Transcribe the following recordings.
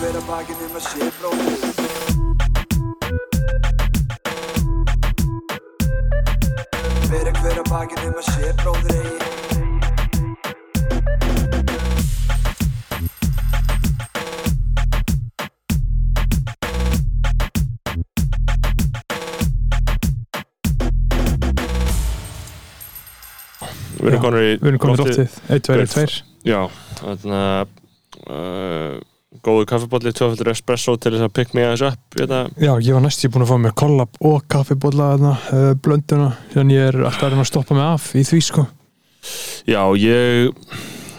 hver að bakinn um að sé bróðir Bera hver að bakinn um að sé bróðir eigi Við erum konur í Við erum komin í loftið. loftið 1, 2, Gaur. 2 Já, þannig að uh, góðu kaffibólli, tvöfaldur espresso til þess að pick me aðeins upp. Já, ég var næstu búin að fá mér kollab og kaffibólla uh, blönduna þannig ég er alltaf að reyna að stoppa mig af í því sko Já, ég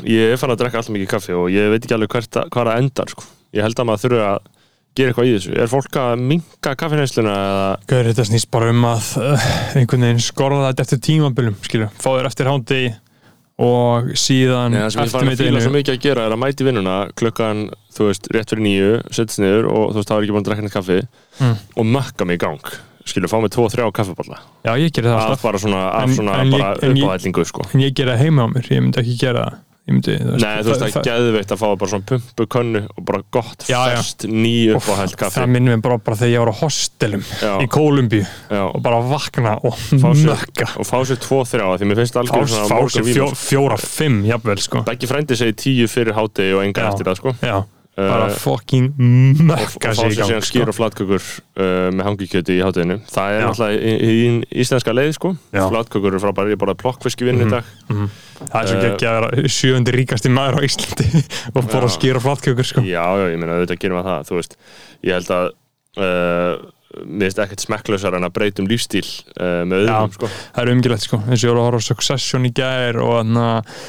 ég er fann að drekka alltaf mikið kaffi og ég veit ekki alveg hvert að, hvað það endar sko. ég held að maður þurfi að gera eitthvað í þessu Er fólk að minka kaffinæsluna eða Gauður, þetta snýst bara um að uh, einhvern veginn skorða þetta eftir tímabilum skilju, fá þér eftir hándi og síðan Nei, það sem ég fann að fíla svo mikið að gera er að mæti vinnuna klukkan, þú veist, rétt fyrir nýju setjast niður og þú veist, þá er ekki búin að drekka neitt kaffi Mm. og mökka mig í gang. Skilju, fá mig tvo, þrjá kaffibólla Já, ég gerir það af alltaf. bara svona, En- svona en bara en uppáhællingu sko. en ég gerir það heima á mér, ég myndi ekki gera það myndi, þú Nei, þú veist, það er geðveitt að fá bara svona pumpu könnu og bara gott, fest, nýju Úff, uppáhælt kaffi. það minnum við bara, bara þegar ég var á hostelum Já, í Kólumbíu já, og bara vakna og mökka. og fá sér tvo, þrjá því mér finnst algjör svona fá sér fjóra, fimm jafnvel sko. Beggi frændi segir tíu fyrir hátegi og enga eftir það sko. Já, bara Uh, fucking og, og mökka fá sig í sér gang síðan skýr sko. og flatkökur uh, með hangikjöti í háteginu það er náttúrulega í, íslenska leið sko flatkökur eru frábæri, ég borðaði plokkfisk í vinnu Mhm. í dag það er svo ekki að vera sjöundi ríkasti maður á Íslandi og bara Já. skýra flatkökur sko já, já, ég meina auðvitað gerum við það þú veist, ég held að uh, mér finnst ekkert smekklausar en að breytum lífstíl uh, með Já. sko það er umgilegt sko, eins og ég var að horfa Succession í gær og þannig að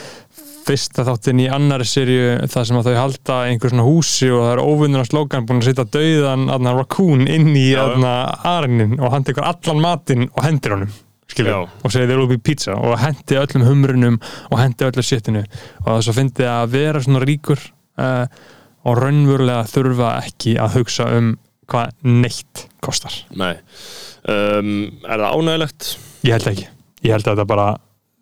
fyrsta þáttinn í annari serju það sem að þau halda einhver svona húsi og það er óvinnur á slókan búin að setja dauðan aðna raccoon inn í aðna arinin og hann tekur allan matinn og hendir honum og segir upp í pizza. Og hendi öllum humrunum og hendi öllu shitinu. Og það svo fyndi að vera svona ríkur uh, og raunverulega þurfa ekki að hugsa um hvað neitt kostar. Nei. Um, er það ánægilegt? ég held ekki, ég held að þetta bara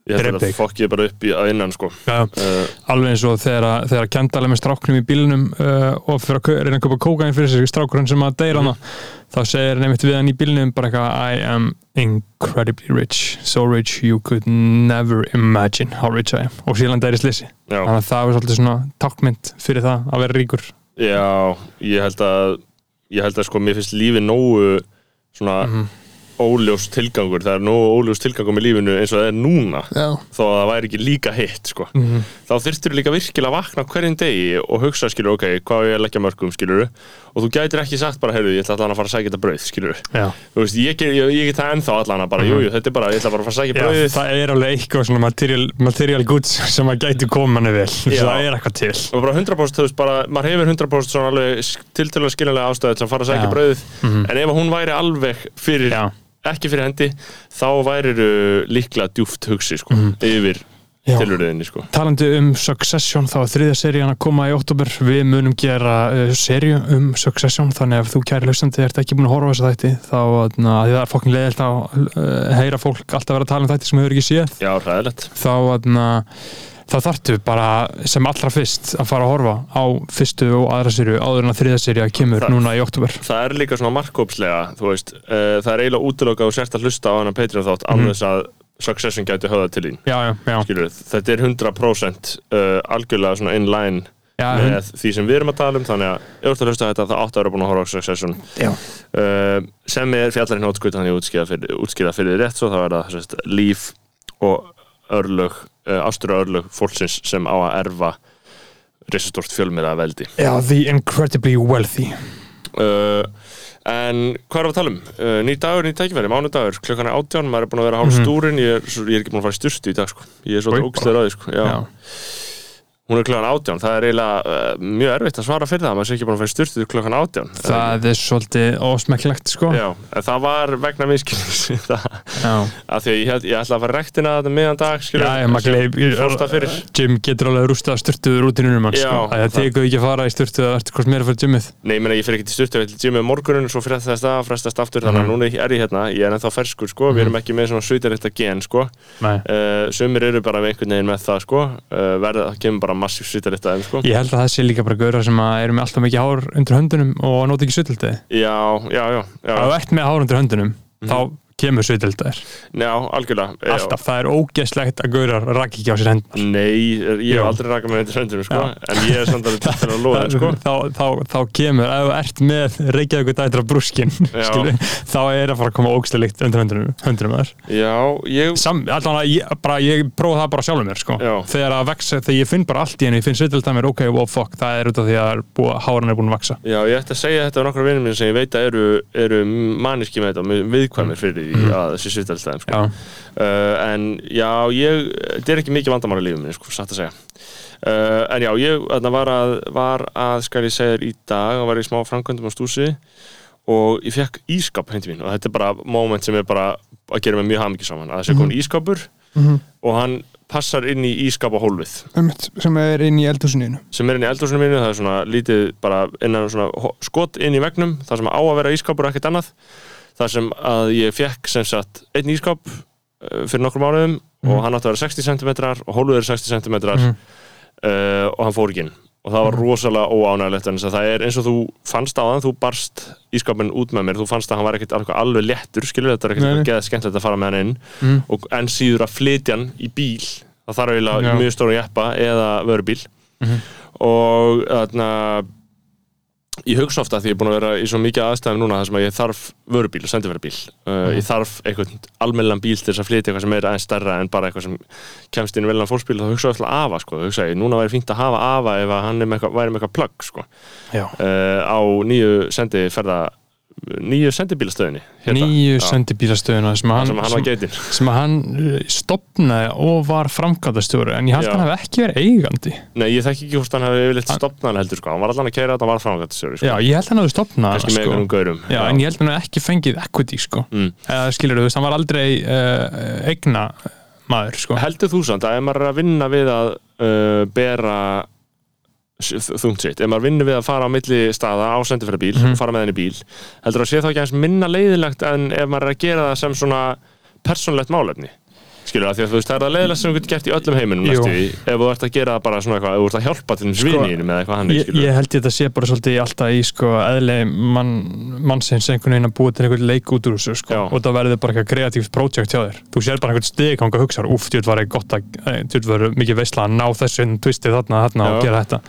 Ég held að það fokkið bara upp í að innan sko. Ja, uh, alveg eins og þegar, þegar að kendala með stráknum í bílnum uh, og fyrir að reyna að köpa kókain fyrir sig strákurinn sem að deyra hana þá segir nefnitt við hann í bílnum bara eitthvað I am incredibly rich so rich you could never imagine how rich I am. Og síðan deyri slissi þannig að það var svolítið svona takkmynd fyrir það að vera ríkur. Já, ég held að ég held að sko, mér finnst lífi nógu svona Mhm. Óljós tilgangur, það er nógu óljós tilgangur með lífinu eins og það er núna Já. þó að það væri ekki líka hitt sko. Mhm. þá þyrftur líka virkilega að vakna hverjum degi og hugsa, skilur, ok, hvað á ég að leggja mörgum, skilur og þú gætir ekki sagt bara, heyrðu, ég ætla allan að fara að sækja þetta brauð, skilur þú veist, ég, ég, ég get það ennþá allan að bara, jú, jú, þetta er bara, ég ætla bara að fara að sækja Já, brauðið það er alveg eitthvað svona material, material goods sem að gæti koma manni vel það er eitthvað til og bara 100% þú veist bara, maður hefur 100% svona alveg tiltölulega skiljanlega ástæði til að fara að sækja Já. brauðið Mhm. en ef hún væri alveg fyrir Já. Ekki fyrir hendi, þá væri líklega djúft hugsi sko, Mhm. yfir Já. tilurðinni sko. Talandi um Succession, þá er þriðja serían að koma í oktober. Við munum gera uh, seríu um Succession, þannig að ef þú kæri hlustandi ert ekki búin að horfa á þessa þætti, þá na, það er fokkin leiðilt að uh, heyra fólk alltaf vera að tala um þætti sem hefur ekki séð. já, ræðilegt Þá, na, þá þartu bara sem allra fyrst að fara að horfa á fyrstu og aðra seríu áður en að þriðja seríu kemur Það- núna í oktober. það er líka svona markkópslega uh, það er eiginlega útilokað og sért að hlusta á hana Patreon þátt mm. Mhm. þess að Succession gæti höfða til þín Já, já, já. skilur, þetta er 100% uh, algjörlega svona in line já með því sem við erum að tala um þannig að ef þú ert að hlusta á þetta þá áttu að vera búin að horfa á Succession Já. uh, sem er fjallarinn að útskýra fyrir, útskýra fyrir rétt svo þá er það sérst, líf og örlög, uh, ástur og örlög fólksins sem á að erfa risastort fjölmiða veldi já, the incredibly wealthy. uh, en hvað er að tala um? Uh, ný dagur, ný tækifæri, mánudagur klukkan er átján, maður er búin að vera hálf Mhm. stúrin ég, er, ég er ekki búin að fara styrstu í dag sko. ég er svolítið Oj, ógstlega ráði sko. já. Já. Hún er klukkan átján, það er eiginlega uh, mjög erfitt að svara fyrir það, maður sé ekki búin að fara í styrstu til klukkan átján. Það er svolítið ósmekklegt, sko. Já, það var vegna minnskilins það, að því að ég, held, ég ætla að fara í rektina þetta miðan dag skilur, Já, ég maður gleif það Jim getur alveg rústað styrtuður rútinunum hans Já, sko. að það það- tekur ekki að fara í styrtu eða ertu hvort meira fyrir gymmið Nei, ég meina ég fyrir ekki til styrtu, ég til Jimmy morgunin svo frestast það, frestast massíf svita litt aðeim sko. Ég held að það sé líka bara gaurar sem að eru með alltaf mikið hár undir höndunum og nota ekki svitildið. já, já, já, já, Ef þú ert með hár undir höndunum, Mhm. Kemur svitildið. já algjörlega já. Alltaf, það er ógeðslegt að gaurar rakki ekki á sér hendur. Nei, ég hef aldrei rakað með undir söndunum sko. En ég er samt alveg til að loða sko. þá, þá, þá kemur, ef þú ert með Reykjavík dætra brúskin Já. skilur, þá er að fara að koma ógstæðlikt undir höndunum þar ég að ég, bara, ég prófa það bara sjálfur mér sko. Þegar að vexa, þegar ég finn bara allt í henni ég finn svitvild að mér, ok, wow, fuck, það er út af því að háran er búin að vaksa Já, ég ætti að segja þetta á nokkra vinnum ég veit að þessi svitaldstæðum sko. Uh, en já, ég þetta er ekki mikið vandamál í lífum minn, sko, satt að segja. Uh, en já, ég þarna, var, að, var að, skal ég segja þér í dag og var í smá framkvæmdum á stúsi og ég fekk ískap til mín. Og þetta er bara moment sem er bara að gera mig mjög hamingi saman að það sé komin ískapur og hann passar inn í ískapahólfið sem er inn í eldhúsinu sem er inn í eldhúsinu mínu, það er svona lítið bara innan svona ho- skot inn í vegnum það sem á að vera ískapur og ekkert annað það sem að ég fekk sem sagt einn ískap uh, fyrir nokkrum áriðum og hann átti að vera 60 cm og hólfið er 60 cm Mhm. uh, og hann fór ekki inn. Og það var rosalega óánægilegt en það er eins og þú fannst á þann þú barst ískapin út með mér þú fannst að hann var ekkert alveg, alveg léttur skilur þetta er ekkert geða skemmtilegt að fara með hann inn. Mm. og en síður að flytja hann í bíl það þarf eiginlega mjög stóra jeppa eða vörubíl. Mhm. og þarna ég hugsa ofta því ég er búin að vera í svo mikið aðstæðum núna þar sem að ég þarf vörubíl og sendifærabíl uh, ég þarf einhvern almennilegan bíl til þess að flytja eitthvað sem er aðeins stærra en bara eitthvað sem kemst inn í veljan fólksbíl. Þá hugsa ég alltaf afa sko, hugsa ég, núna væri fínt að hafa afa ef að hann er með eitthvað, væri með eitthvað plugg sko, uh, á nýju sendiferða nýju sendibílastöðinni hérna. Nýju Já, sendibílastöðuna sem hann, sem hann sem að hann uh, stopnaði og var framkvæmdastjóri en ég held að hann hef ekki verið eigandi Nei, ég þekki ekki hvort hann hefði yfirleitt stopnað heldur sko, hann var allan að keira þetta, hann var framkvæmstjóri sko. Já, ég held að hann hefði stopnað sko. Já, en ég held að hann hefði ekki fengið equity sko. Mm. eða skilur þú veist, hann var aldrei uh, eigna maður sko. Heldur þú samt að ef maður er að vinna við að uh, bera þungt sitt, ef maður vinnur við að fara á milli staða á sendifærabíl Mhm. og fara með henni bíl, heldur að sé þá ekki aðeins minna leiðilegt en ef maður er að gera það sem svona persónlegt málefni skilur það, því að þú veist, það er það leiðilegt sem þú getur gert í öllum heiminum næstu því, ef þú ert að gera bara svona eitthvað, ef þú ert að hjálpa til þess vinninum eða eitthvað hann ég, ég held ég þetta sé bara svolítið alltaf í sko, eðli mann, mannsins einhvern veginn að búa til einhvern leik út úr þessu sko, Já. og það verður bara eitthvað kreatíft projekt hjá þér. Þú sér bara einhvern stig og hugsa úf, þetta var gott að þetta var mikið veistla að ná þessu inn twistið þarna, þarna og gera þetta.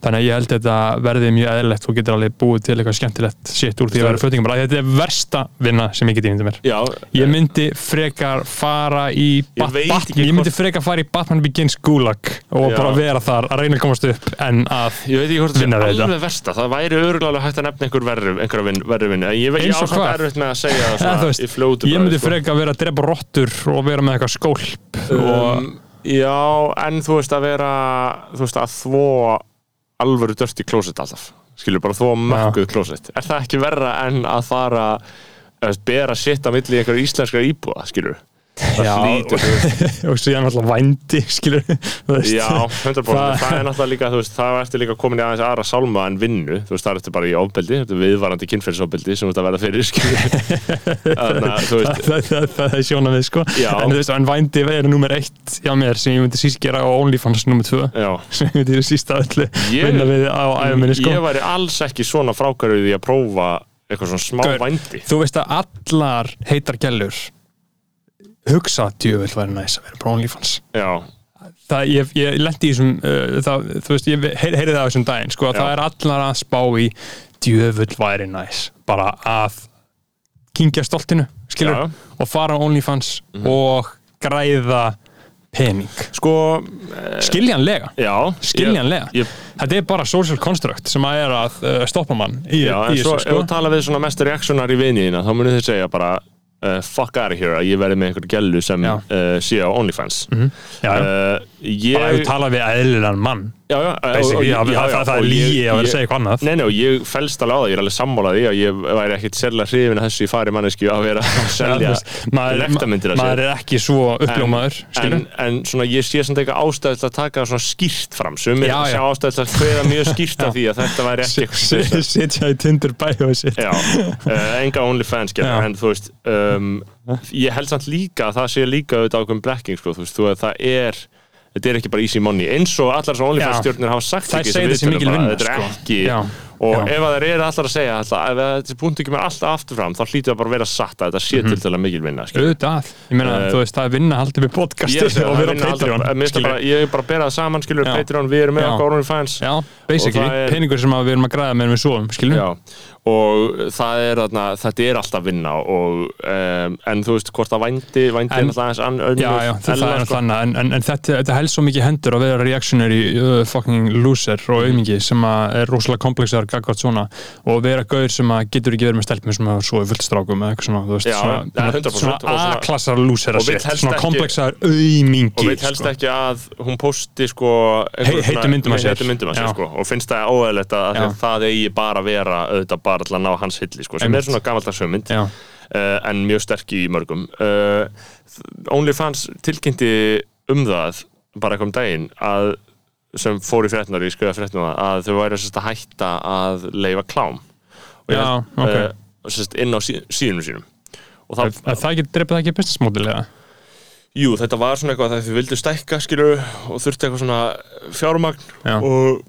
Þannig að ég held þetta verði mjög eðlilegt og getur alveg búið til eitthvað skemmtilegt shit úr því að vera fötingum bara þetta er versta vinna sem ég get ímyndið mér. Já, ég myndi frekar fara í Bat veit Bat ekki ég myndi hvort- frekar fara í Batman Begins Gulag og Já. bara vera þar að reyna að komast upp en að Ég veit ekki hvort Vinna er þetta. alveg versta Það væri örgulega hægt að nefna einhver vin, verri Ég veit ásamt hvað? erfitt með að segja það veist, í fljótu ég myndi sko. frekar vera að drepa rottur og vera með eitthvað skólp um, Já, en þú veist að vera Þú veist að þvó alvöru dörst í klósett alltaf Skilur bara þvó mökkuð klósett Er það ekki verra en að fara að bera sitt á milli einhverju íslenskar íbúða, skilur Já. og er náttúrulega vændi skilur. Já, 100% Það- það, er náttúrulega líka, veist, það er eftir líka komin í aðeins aðra sálma en vinnu, þú veist, það er eftir bara í ofbeldi, þetta er viðvarandi kynferðisofbeldi sem þú ert að verða fyrir, skilur þú veist, það, það, það er sjóna við sko. Já. en, þú veist, en vændi er nummer eitt hjá mér sem ég myndi síst gera og OnlyFans nummer tvö. Já. Sem ég myndi síst að öllu vinna við á æfuminni sko. Ég væri alls ekki svona frákvæður því að prófa eitthvað svona smá vændi. þú veist að allar heitar gælur hugsa djöfull væri næs að vera Já, það, ég, ég lendi í þessum uh, það, þú veist, ég heyr, heyrði það á þessum daginn sko, að það er allar að spá í djöfull væri næs bara að kingja stoltinu skilur, Já. Og fara á OnlyFans og græða pening. Sko skiljanlega, Já skiljanlega. ég, ég, þetta er bara social construct sem að er að uh, stoppa mann í, Já, í svo þessu ef sko. þú tala við mest reaksjonar í viniðina þá munið þið segja bara uh, fuck out of here að ég verði með einhver gælu sem uh, sé á OnlyFans. Já, já. Ég bara þú tala við eðlilegan mann. Já, já, og- og- já, það, og er lígi ég- að vera að segja eitthvað annað. Nei, nei, og ég fælst alveg á það, ég er alveg sammála því að ég væri ekkit sérlega hrifin að þessu í fari manneski að vera að selja maður, nektarmyndir að maður sér. er ekki svo uppljómaður en, skilur en svona ég sé samt eitthvað ástæð til að taka svona skýrt fram. Sumir Já, já. sjá ástæð til að hveða mjög skýrt af því að þetta væri ekki eitthvað sitja í Tinder bæðu sitt uh, enga OnlyFans en þú veist um, ég held samt líka að það sé líka auðvitað ákveðum blekking sko, þú veist, þú að það er þetta er ekki bara easy money eins og allar sem OnlyFans stjórnir hafa sagt Þær ekki þessum þessi mikil vinna, þetta er sko. ekki Já. Og Já. ef að þeir eru allar að segja alltaf, ef að þessi punktu kemur alltaf aftur fram þá hlýtur það bara að vera satt að þetta sé til til að mikil vinna auðvitað, ég meina, Eh, þú veist, það er vinna haldið við podcasti segja, og það vinna alltaf- Patreon það bara- ég er bara að bera það saman skilur Já. Patreon, við erum með Já. okkar OnlyFans Já, basically, það er- peningur sem við erum að græða meðan við svoum, skilur og það er þarna, þetta er alltaf vinna og, um, en þú veist hvort að vændi vændi En- alltaf aðeins Já, já, það, það er sko. þannig en, en, en þetta, þetta helst svo mikið hendur að vera reactionary uh, fucking loser og auðmingi sem er rosalega komplexar gagvart svona og vera gaur sem að getur ekki verið með stelpum sem að svo er fullt strákum eða eitthvað svona, þú veist, Já, svona, ja, 100% svona svona- A-klassar að vill sér, svona komplexar auðmingi og veit helst sko. ekki að hún posti sko Hei- heitu myndum af sér. myndum af sér sko, og finnst það óæðilegt að, að það eigi bara að vera auðvitað bara til að ná hans hilli sko, sem er svona gamaldags hugmynd uh, en mjög sterk í mörgum. Uh, OnlyFans tilkynnti um það bara eitthvað um daginn að sem fór í fréttnar, ég skrifa fréttnar að þau væri að hætta að leifa klám. Og Já, ok. uh, sérst inn á sí, síðunum sínum. Og það, það, það dreipið það ekki businessmódilega jú, þetta var svona eitthvað að þau vildu stækka skilur og þurfti eitthvað svona fjármagn Já. og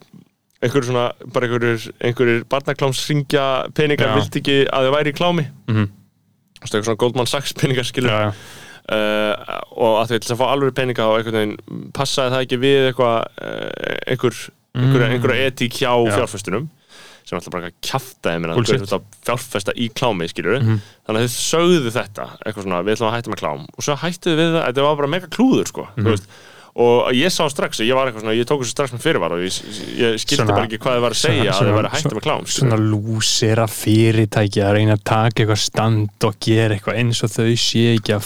einhverjur svona, bara einhverjur, einhverjur barnakláms ringja peningar vildi ekki að þau væri í klámi. Þú veist, eitthvað svona Goldman Sachs peningar skilur já, uh, og að þau til að fá alveg peninga og einhvern veginn passaði það ekki við eitthvað uh, einhver, einhver, Mm. einhverja etík hjá Já. fjárfestunum sem alltaf bara kjaftaði mér að þú ert að fjárfesta í klámi skilur Mhm. þannig að þau sögðu þetta eitthvað svona, við ætlum að hætta með klám og svo hættuðu við það, þetta var bara mega klúður sko, Mhm. þú veist og ég sá strax, ég var eitthvað svona, ég tók þessu strax með fyrirvar og ég, ég skildi bara ekki hvað þið var að segja svona- að þið var að hætta með klám svona lúsera fyrirtæki að reyna að taka eitthvað stand og gera eitthvað eins og þau sé ekki að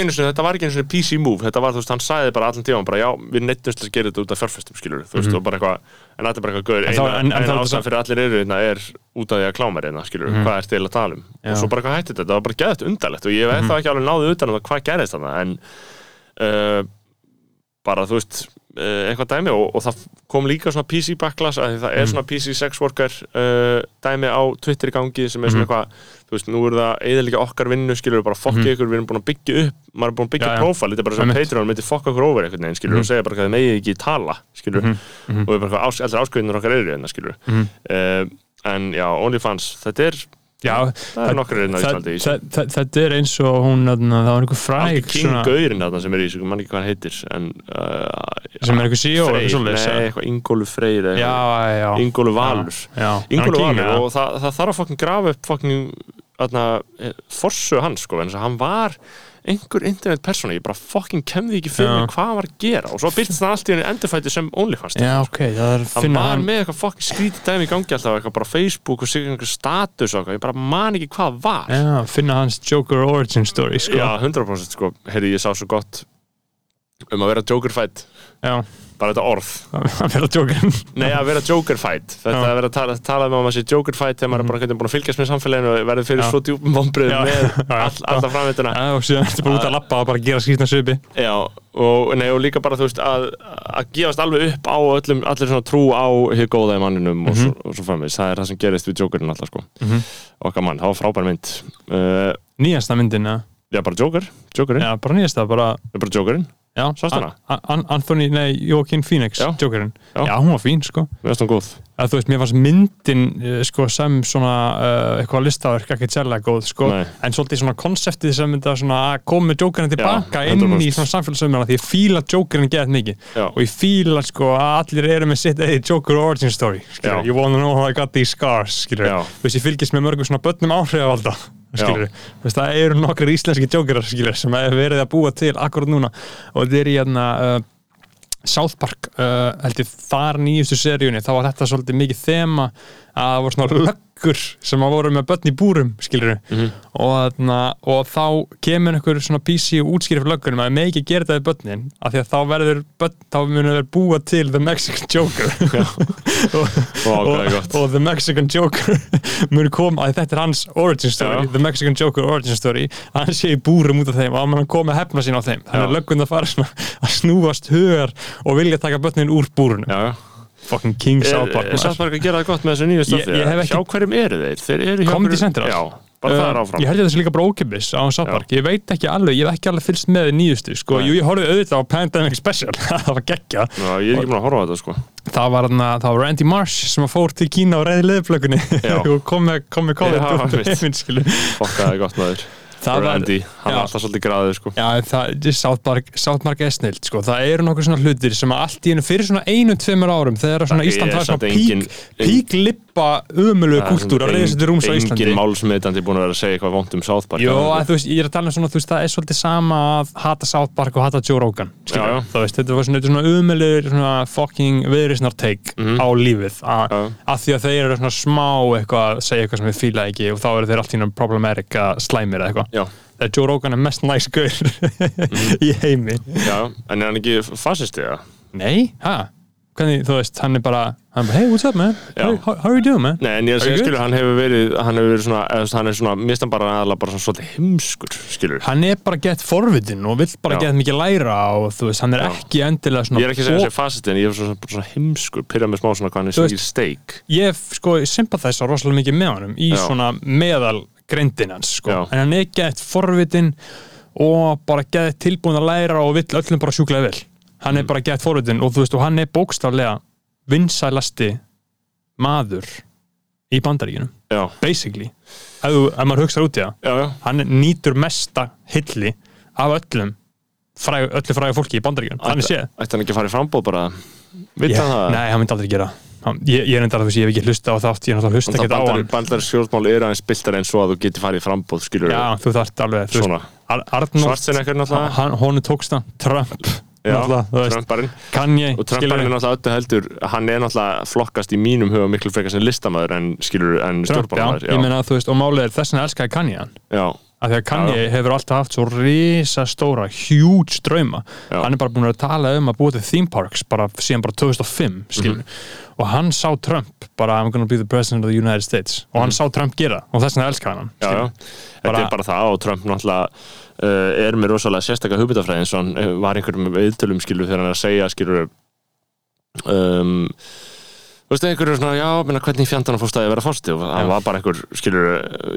sinni, þetta var ekki einu sinni PC move þetta var, þú veist, hann sagði bara allan tíma bara, já, við neittumst að gera þetta út af fjárfestum, skilur þú veist, og bara eitthvað, en þetta er bara eitthvað gauður eina, ástæðan fyrir allir eru hérna er út af því að kláma reyna, skilur Mhm. hvað er til að tala um, Já. og svo bara hvað hætti þetta? Það var bara geðast undarlegt og ég veit þá ekki alveg náðu utan um það hvað gerðist þarna, en uh, bara, þú veist uh, eitthvað dæmi og, og það kom líka svona PC backlash, að það er svona PC sex worker uh, dæmi á Twitter gangi sem er svona eitthvað, þú veist, nú er það eðalega okkar vinnu, skilur, bara fokkið ykkur við erum búin að byggja upp, maður er búin að byggja já. profile þetta er bara svona. Patreon myndi fokka okkur over einhvern veginn, skilur, og segja bara hvað þið megið ekki tala, skilur, og við bara hvað ás, áskveðinur okkar eru hérna, skilur uh, en já, OnlyFans, þetta er Já, það er nokkur á Íslandi í þessu. þetta er eins og hún það var einhver fræg King Gaurin sem er í þessu, mann ekki hvað hann heitir en, uh, Sem er einhver CEO, Nei, eitthvað Ingólu Freyr Ingólu Valur. Ingólu Valur og það, það þarf að fokkin grafa upp fokkin eh, forsögu hans sko, en hann var einhver internet persóna, ég bara fokkin kemði ekki fyrir mig hvað var að gera. Og svo byrtist það allt í henni endurfætti sem OnlyFans já, ok, það er að hann finna var hann. með eitthvað fokkin skrítið dæmi í gangi alltaf, eitthvað bara Facebook og sig einhver status og eitthvað, ég bara man ekki hvað það var. Já, finna hans Joker origin story sko. Já, 100% sko, heyrði ég sá svo gott um að vera Joker já, bara þetta orð. Að vera Joker. Nei, að vera Joker fight. Þetta að vera að tala, tala um að maður sé Joker fight þegar maður er bara hvernig búin að fylgjast með samfélaginu og verður fyrir Já. svo djúpum vombrið Já. með all, alltaf framveituna og síðan ertu bara út að lappa og bara gera skýrna svipi. Já, og, nei, og líka bara þú veist að, að gefast alveg upp á öllum allir svona trú á hér góða í manninum og, svo, og svo framvegis, það er það sem gerist við Jokerinn alltaf sko, Mhm. okkar mann, það var frábær mynd. Uh, Nýjasta myndin, já, Já, bara Joker, Jokerinn, já bara nýjasta bara, bara Jokerinn já Sástu hana? An- An- Anthony, nei, Joaquin Phoenix. Jokerinn, Já. já. hún var fín, sko Mér finnst hún góð að þú veist, mér fannst myndin uh, sko, sem svona uh, eitthvað listaverk ekki sérlega góð, sko Nei. en svolítið svona konseptið sem þetta svona að koma með Jokerinn tilbaka Já, inn 100%. í svona samfélagsumræðina því ég fíla Jokerinn geðað mikið. Já. og ég fíla sko að allir eru með sitt eða Joker origin story, skilur, you wanna know how I got these scars, skilur, þú veist, ég fylgist með mörgum svona börnum áhrifavalda skilur, þú veist, það eru nokkur íslenski skilur, sem er verið að búa til akkurat núna. Og er í hérna uh, South Park uh, held ég þar nýjustu seríunni þá var þetta svolítið mikið þema að það voru svona löggur sem að voru með börn í búrum skilur Mhm. og, þarna, og þá kemur einhver svona PC og útskýrir fyrir löggunum að með ekki gera þetta við börnin af því að þá verður börn, þá munur þeir búa til The Mexican Joker. Og, og, og The Mexican Joker mun koma, að þetta er hans origin story Já. The Mexican Joker origin story að hann sé í búrum út af þeim og hann koma að hefna sín á þeim. Þannig að löggun það fara svona að snúast hugar og vilja taka börnin úr búrunum já fucking King South Park er South Park að gera það gott með þessu nýju stoffi? ekki- Hjá hverjum eru þeir? Þeir eru hjá Comedy Central? Já, bara það Uh, er áfram Ég held ég þessi líka bara ókipis á South. Park Ég veit ekki alveg, ég hef ekki alveg fylgst með nýjustu sko. Jú, ég horfði auðvitað á Pandemic Special Það var geggja Já, ég er ekki búin að horfa á þetta sko Það var, þarna, það var Randy Marsh sem fór til Kína og reyði leðflökunni Já. og kom með, COVID fokkaði gott maður Það var- Randy, hann Já. er alltaf svolítið gráður sko Já, það, South Park, South Park er snilt sko. Það eru nokkuð svona hlutir sem að allt í einu fyrir svona einu, tveimur árum þegar svona Ísland er var svona engin- pík, pík lippa umölu kultúr að reyða sér til rúms á Íslandi engin málsmiðdandi búin að vera að segja eitthvað vont um Jó, að, þú veist, ég er að tala um svona, þú veist, það er svolítið sama að hata South Park og hata Joe Rogan Já, já. þú veist, þetta var svona, þetta er svona fucking viðrisnar take Mhm. á lífið Já. að því að þeir eru svona smá eitthvað í Já, þegar Joe Rogan er mest næs gaur í heimi já, en er hann ekki fasisti eða? Nei, hæ? Hvernig, þú veist, hann er bara, hann er bara, hey, what's up man? How, how are you doing man? Nei, en ég er að skilur, hann hefur verið hann hefur verið svona, hann er svona mér stann bara aðalega bara svona svolítið heimskur skilur, Hann er bara gett forvitin og vill bara gett mikið læra og þú veist, hann er Já. ekki endilega svona ég er ekki að segja þessi fasisti en ég er svona, bara svona heimskur, pyrra með smá svona hvað hann er Þú svo veist- mikið steik ég sko sympathæsa rosalega mikið með honum í Já. svona meðal greindin hans sko. En hann er gett forvitin og bara gett tilbúin að læra og vill öllum bara sjúklega vel. Hann Mm. er bara gett forvitin og þú veist og hann er bókstaflega vinsælasti maður í bandaríkunum Já, basically, ef, ef maður hugsa út í það. Hann nýtur mesta hilli af öllum fræg, öllu frægu fólki í bandaríkunum þannig séð. Ætti hann ekki að fara í frambóð bara? Það? Nei, hann myndi aldrei gera hann, ég, ég er enda að þú sé, ég hef ekki hlusta á þátt ég er náttúrulega hlusta ekki á hann. Bandar skjórnmál eru aðeins byltar eins og að þú geti farið frambóð skilur Já, þú þarft alveg Arnold, Schwarzenegger náttúrulega. Hann, honum tókst það Trump, Trumparinn. Kanye, og Trumparinn er náttúrulega öllu heldur hann er náttúrulega flokkast í mínum huga miklu frekar sem listamæður en skilur en veist, og málið er þess vegna elskaði Kanye af því að Kanye hefur alltaf haft svo risa stóra, huge drauma. Hann er bara búin að tala um að búa til theme parks bara síðan bara 2005 skilur Mhm. Og hann sá Trump bara I'm gonna be the president of the United States. Og hann sá Trump gera og þess vegna elskaði hann já, já. þetta er bara það og Trump náttúrulega uh, er með rosalega sérstakka hugmyndafræði eins og hann eh, var einhverjum viðtölum skilur þegar hann að segja skilur um, þú veist einhverju svona, já, menna, hvernig fjandan hann fórst að vera fórsti og hann var bara einhver, skilur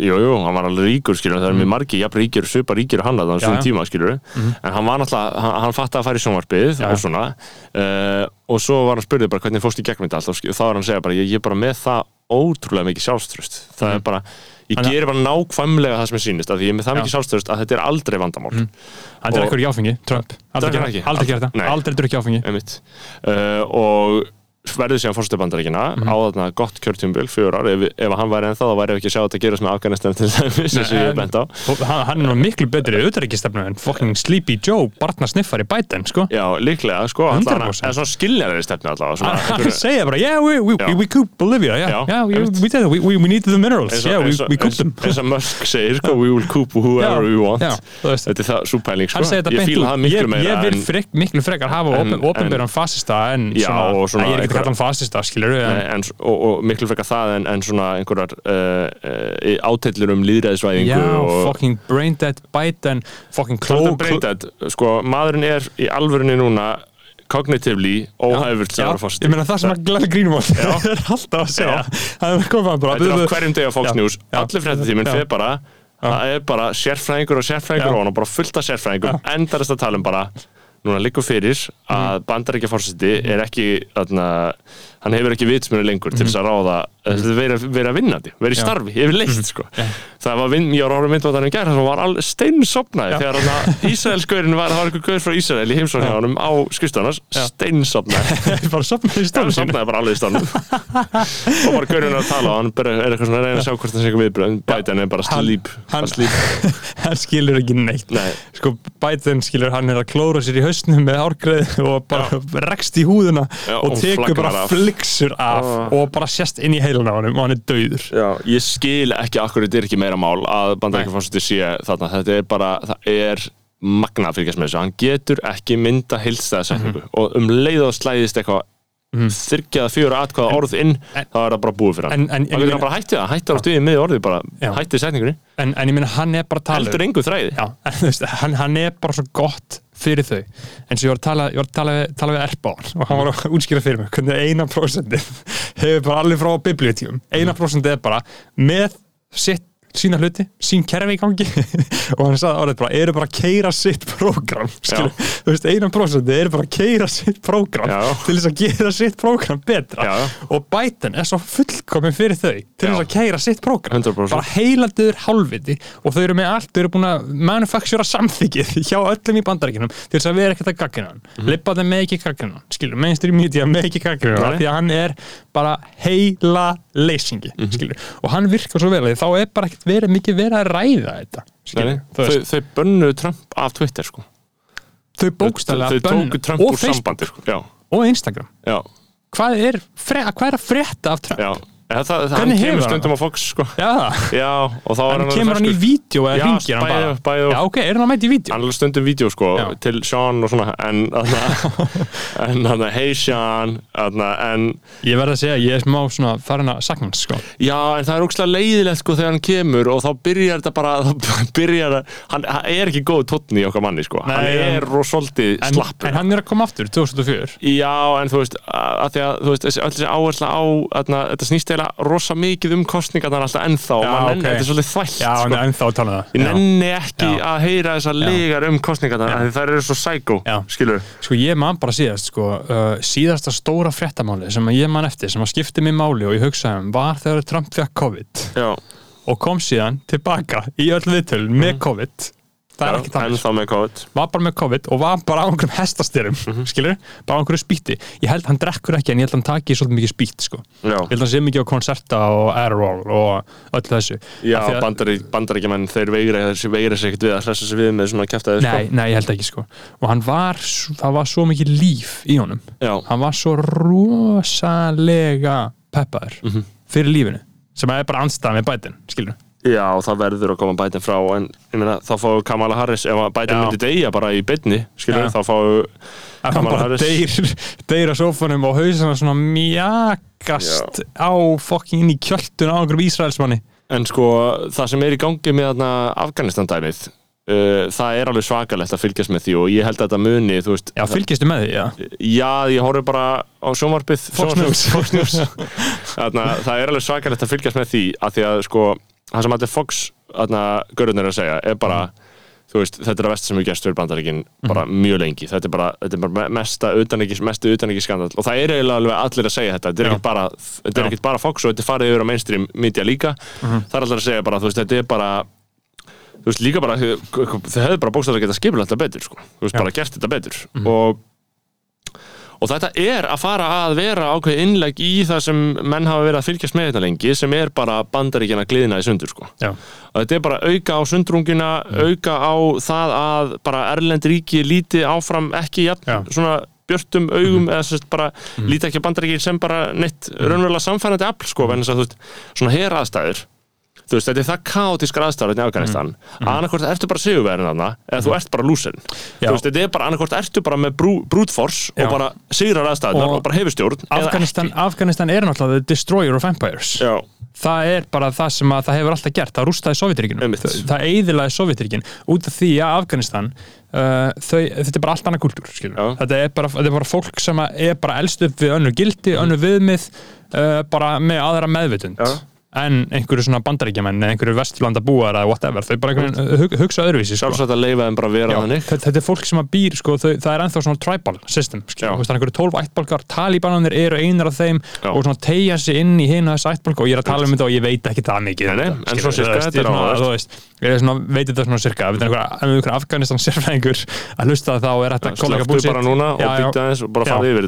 jú, jú, hann var alveg ríkur, skilur, það er mjög margi jafn ríkir, svipa ríkir og hann að Já, þannig já. tíma, skilur en hann var náttúrulega, hann, hann fatt að fara í sjónvarpið Já. og svona uh, og svo var hann spurðið bara hvernig fórst í gegnum þetta allt og þá er hann að segja bara, ég, ég er bara með það ótrúlega mikið sjálfströst það er bara, ég Hann- gerir bara nákvæmlega það sem er sýnist, af því ég er með það mikið sjálfströst að þetta er aldrei vandamál. Hann Og- drekkur ekki áfengi, Trump. Aldrei aldrei gera þetta, aldrei drukki áfengi. Einmitt. Uh, og verður síðan fórstubandaríkina Mhm. á þarna gott kjörtjumbil, fjör ár. Ef, ef hann væri ennþá þá væri ekki að sjá þetta gerast með Afganistan til þess og ég er bent á. hann, hann er nú miklu betri auðvitaðrikistefnu en fucking Sleepy Joe, barna sniffar í Biden sko. Já, líklega, sko, 100%. allavega, eða svona skiljaðari stefni allavega hann einhverju- segja bara, yeah, we, we, we, we cooped Bolivia yeah, Já, yeah, we, we it, we, we, we needed the minerals. Og- yeah, we, og- we eins- them. eins og Musk segir, sko, we will coop whoever we want. þetta er það súpæling, sko. Ég fíla það miklu meira ég vil en, miklu frekar hafa en- openbjörn fasista en svona, ekki að kalla hann fasista skilur Nei, en, en, og, og miklu frekar það en, en svona einhverjar uh, uh, átillur um líðræðisvæðingu já, og fucking brain dead Biden fucking Kló, kló sko, maðurinn er í alvörunni núna cognitively óhæfurt sem Já, var fórst ég meina það sem að Glenn Greenwald er alltaf að segja það er komað bara. Þetta er á hverjum degi á Fox Já, News. Já. allir fréttatíminn Já. fer bara það er bara sérfræðingur og sérfræðingur Já. og bara fullt af sérfræðingur endarast að tala um bara núna liggur fyrir að Mhm. bandaríkja fórseti er ekki þarna, hann hefur ekki vitsmjönu lengur til þess að ráða mm vera, vera vinnandi, vera í Mhm. Já. Mhm. starfi yfir leitt sko. það var vinn, ég var orðið myndvæðan í gerð það var steinsopnaði þegar hann Ísraelsgaurin var, það var einhver gaur frá Ísrael í heimsókn hjá honum á skrifstofunars Já. steinsopnaði bara sopnaði í hann stafn sínu sopnaði bara alveg í stafnum og bara gaurinn að tala og hann er eitthvað svona að reyna að sjá hvort það sé eitthvað viðbröð Biden er bara Hann- slíp hann- slíp hann skilur ekki neitt Nei. sko Biden skilur hann er að klóra sér í hausnum með árgreið og bara rekst í húðuna Já, og tekur bara af. Fliksur af Ah. og bara sést inn í heilan á hann og hann er dauður Já, ég skil ekki akkur þetta er ekki meira mál að bandaríkjafórseti sé þarna, þetta er bara, það er magna að fylgjast með þessu, hann getur ekki mynda heilstæðasetningu Mhm. og um leið og slæðist eitthvað þyrkjaða fjóra atkvæða orð inn en- þá er það bara búið fyrir hann. en- en- þá getur hann bara hættið það, hættið á stuðið með orðið bara hættið setningunni, en, en ég meina hann er bara að tala heldur engu þræði. Já, veist, hann, hann er bara svo gott fyrir þau. Eins og ég var að tala, var að tala, tala við hann og hann var að útskýra fyrir mig hvernig eina prósenti hefur bara allir frá bibliotíum eina prósenti er bara með sitt sína hluti, sín kerfi í gangi og hann sagði orðið bara, eru bara að keira sitt prógram, þú veist, einan prosenti eru bara að keira sitt prógram Já. til þess að gera sitt prógram betra Já. og Biden er svo fullkomin fyrir þau til þess Já. að keira sitt prógram 100%. bara heilandur hálfviti og þau eru með allt, þau eru búin að manufactura samþykið hjá öllum í bandaríkinum til þess að vera ekkert að gaggina hann mm. -hmm. þeim með ekki gaggina hann, skilur, mainstream media með ekki gaggina hann, því að hann er bara heila leysingi, Mhm. skilur, og hann virkar svo vel, því þá er bara ekkert verið mikið verið að ræða þetta, Nei, þau, þau bönnu Trump af Twitter sko. Þau þau, bókstælega þau bönn tóku Trump og úr Facebook. sambandi sko. og Instagram, já, hvað er, hvað er að frétta af Trump? já það, það, hann kemur hann stundum á Fox sko. Já, já, og þá er hann hann kemur hann í vídeo eða Já, hringir hann bara? bæði Já, ok, er hann að mæta í vídeo? hann er stundum vídeo sko Já. til Sean og svona en en þarna, hey Sean en Ég verð að segja, ég er smá svona farin að sakna hans, sko. Já, en það er ógslag leiðilegt sko þegar hann kemur og þá byrjar þetta bara þá byrjar að, hann, hann er ekki góð tónn í okkar manni sko, Nei, hann er rosoltið en, slappur. en hann er að koma aftur, 2004 Já, en þú veist, að því að þú veist, öll þessi áhersla á, þetta snýst eiginlega rosa mikið um kostningarnar alltaf ennþá. Og Já, maður nenni, ok. þetta er svolítið þvælt Já, sko. ennþá tala um það. Ég nenni ekki Já. að heyra þessar legar um kostningarnar, því þær eru svo Já. skilur Sko, ég man bara síðast, sko uh, síðasta stóra fréttamáli sem ég man eftir sem að skipti mig máli og ég hugsaði um var þegar Trump fekk COVID. Já, og kom síðan tilbaka í öll viðtöl með COVID það er ekki þannig, COVID. Var bara með COVID og var bara á einhverjum hestastyrum, Mhm. skilur bara á einhverju spýtti, ég held hann drekkur ekki en ég held hann taki svolítið mikið spýtt, sko. Ég held hann sé mikið á konserta og Adderall og öll þessu. Já bandaríkjamenn, þeir veira þessi veira sig ekkert við að hlessa sig við með svona kæftæði Nei, nei, ég held ekki sko. Og hann var, það var svo mikið líf í honum. Já, hann var svo rosalega peppaður Mhm. fyrir lífinu sem er bara anstæða með bætin, skilur já, það verður að koma bætin frá en meina, þá fáu Kamala Harris ef að bætin Já. myndi deyja bara í Já. þá fáu að Kamala Harris. deyr, deyr á sófanum og hausana svona mjakast á fokking inn í kjöldun á einhverjum Ísraelsmanni En sko, það sem er í gangi með Afganistan-dæmið uh, það er alveg svakalegt að fylgjast með því og ég held að þetta muni, veist Já, fylgistu með því, já Já, ég horfi bara á sjónvarpið Fox News. News. Þarna, Það er alveg svakalegt að fylgjast með því að því að sko, það sem allir Fox görðunir að segja er bara veist, þetta er að vest sem við gerst fyrir bandaríkin bara mjög lengi, þetta er bara, þetta er bara mesta utanríkis, mestu utanríkis skandal og það er eiginlega alveg allir að segja þetta. Þetta er ekkert bara, þetta er bara Fox og þetta farið yfir á mainstream media líka. Það er allir að segja bara, veist, þetta er bara veist, líka bara þau hefðu bara bókstæðlega geta skipulagt þetta betur sko. þú veist, Já. bara gert þetta betur. Og Og þetta er að fara að vera ákveð innlegg í það sem menn hafa verið að fylgjast með þetta lengi sem er bara bandaríkjana gliðina í sundur sko. Já, Og þetta er bara auka á sundrungina, auka á það að bara Erlend ríki líti áfram ekki jafn, Já. svona björtum augum eða sérst bara líti ekki á bandaríki sem bara neitt raunverulega samfærandi afl sko, en þess að þú veist, svona heraðstæður þú veist, þetta er það kaotískar aðstæður í Afganistan, mm. annarkvort ertu bara sigurverðin þarna, eða þú ert bara lúsin. Þú veist, þetta er bara annarkvort ertu bara með brú, brútfors Já. og bara sigrar aðstæðunar Og og, bara hefur stjórn Afganistan. Afganistan er náttúrulega the destroyer of empires. Já, það er bara það sem að það hefur alltaf gert það rústaði Sovjetríkinu, Einmitt. það, eiðilaði Sovjetríkin út af því að Afganistan uh, þau, þetta er bara allt annað kultúr þetta er bara, þetta er bara fólk sem er bara elst upp við önnur gildi, önnur viðmið uh, bara með aðra meðvitund. En einhverju svona bandaríkjamenn eða einhverju vestlanda búar eða whatever þau bara hug, hugsa öðruvísi sko. að að þetta, þetta er fólk sem að býr sko, þau, það er ennþá svona tribal system er einhverju 12 ættbálkar talibananir eru einar af þeim Já. og svona tegja sig inn í hina þessu ættbálka og ég er að tala um þetta og ég veit ekki það mikið Nei, nei, en þú veist, þetta er veist, ég veit þetta svona sirka. Ef þetta er einhver, ef einhver Afganistan sérfræðingur að hlusta þá er þetta kollega bara núna og bara fara yfir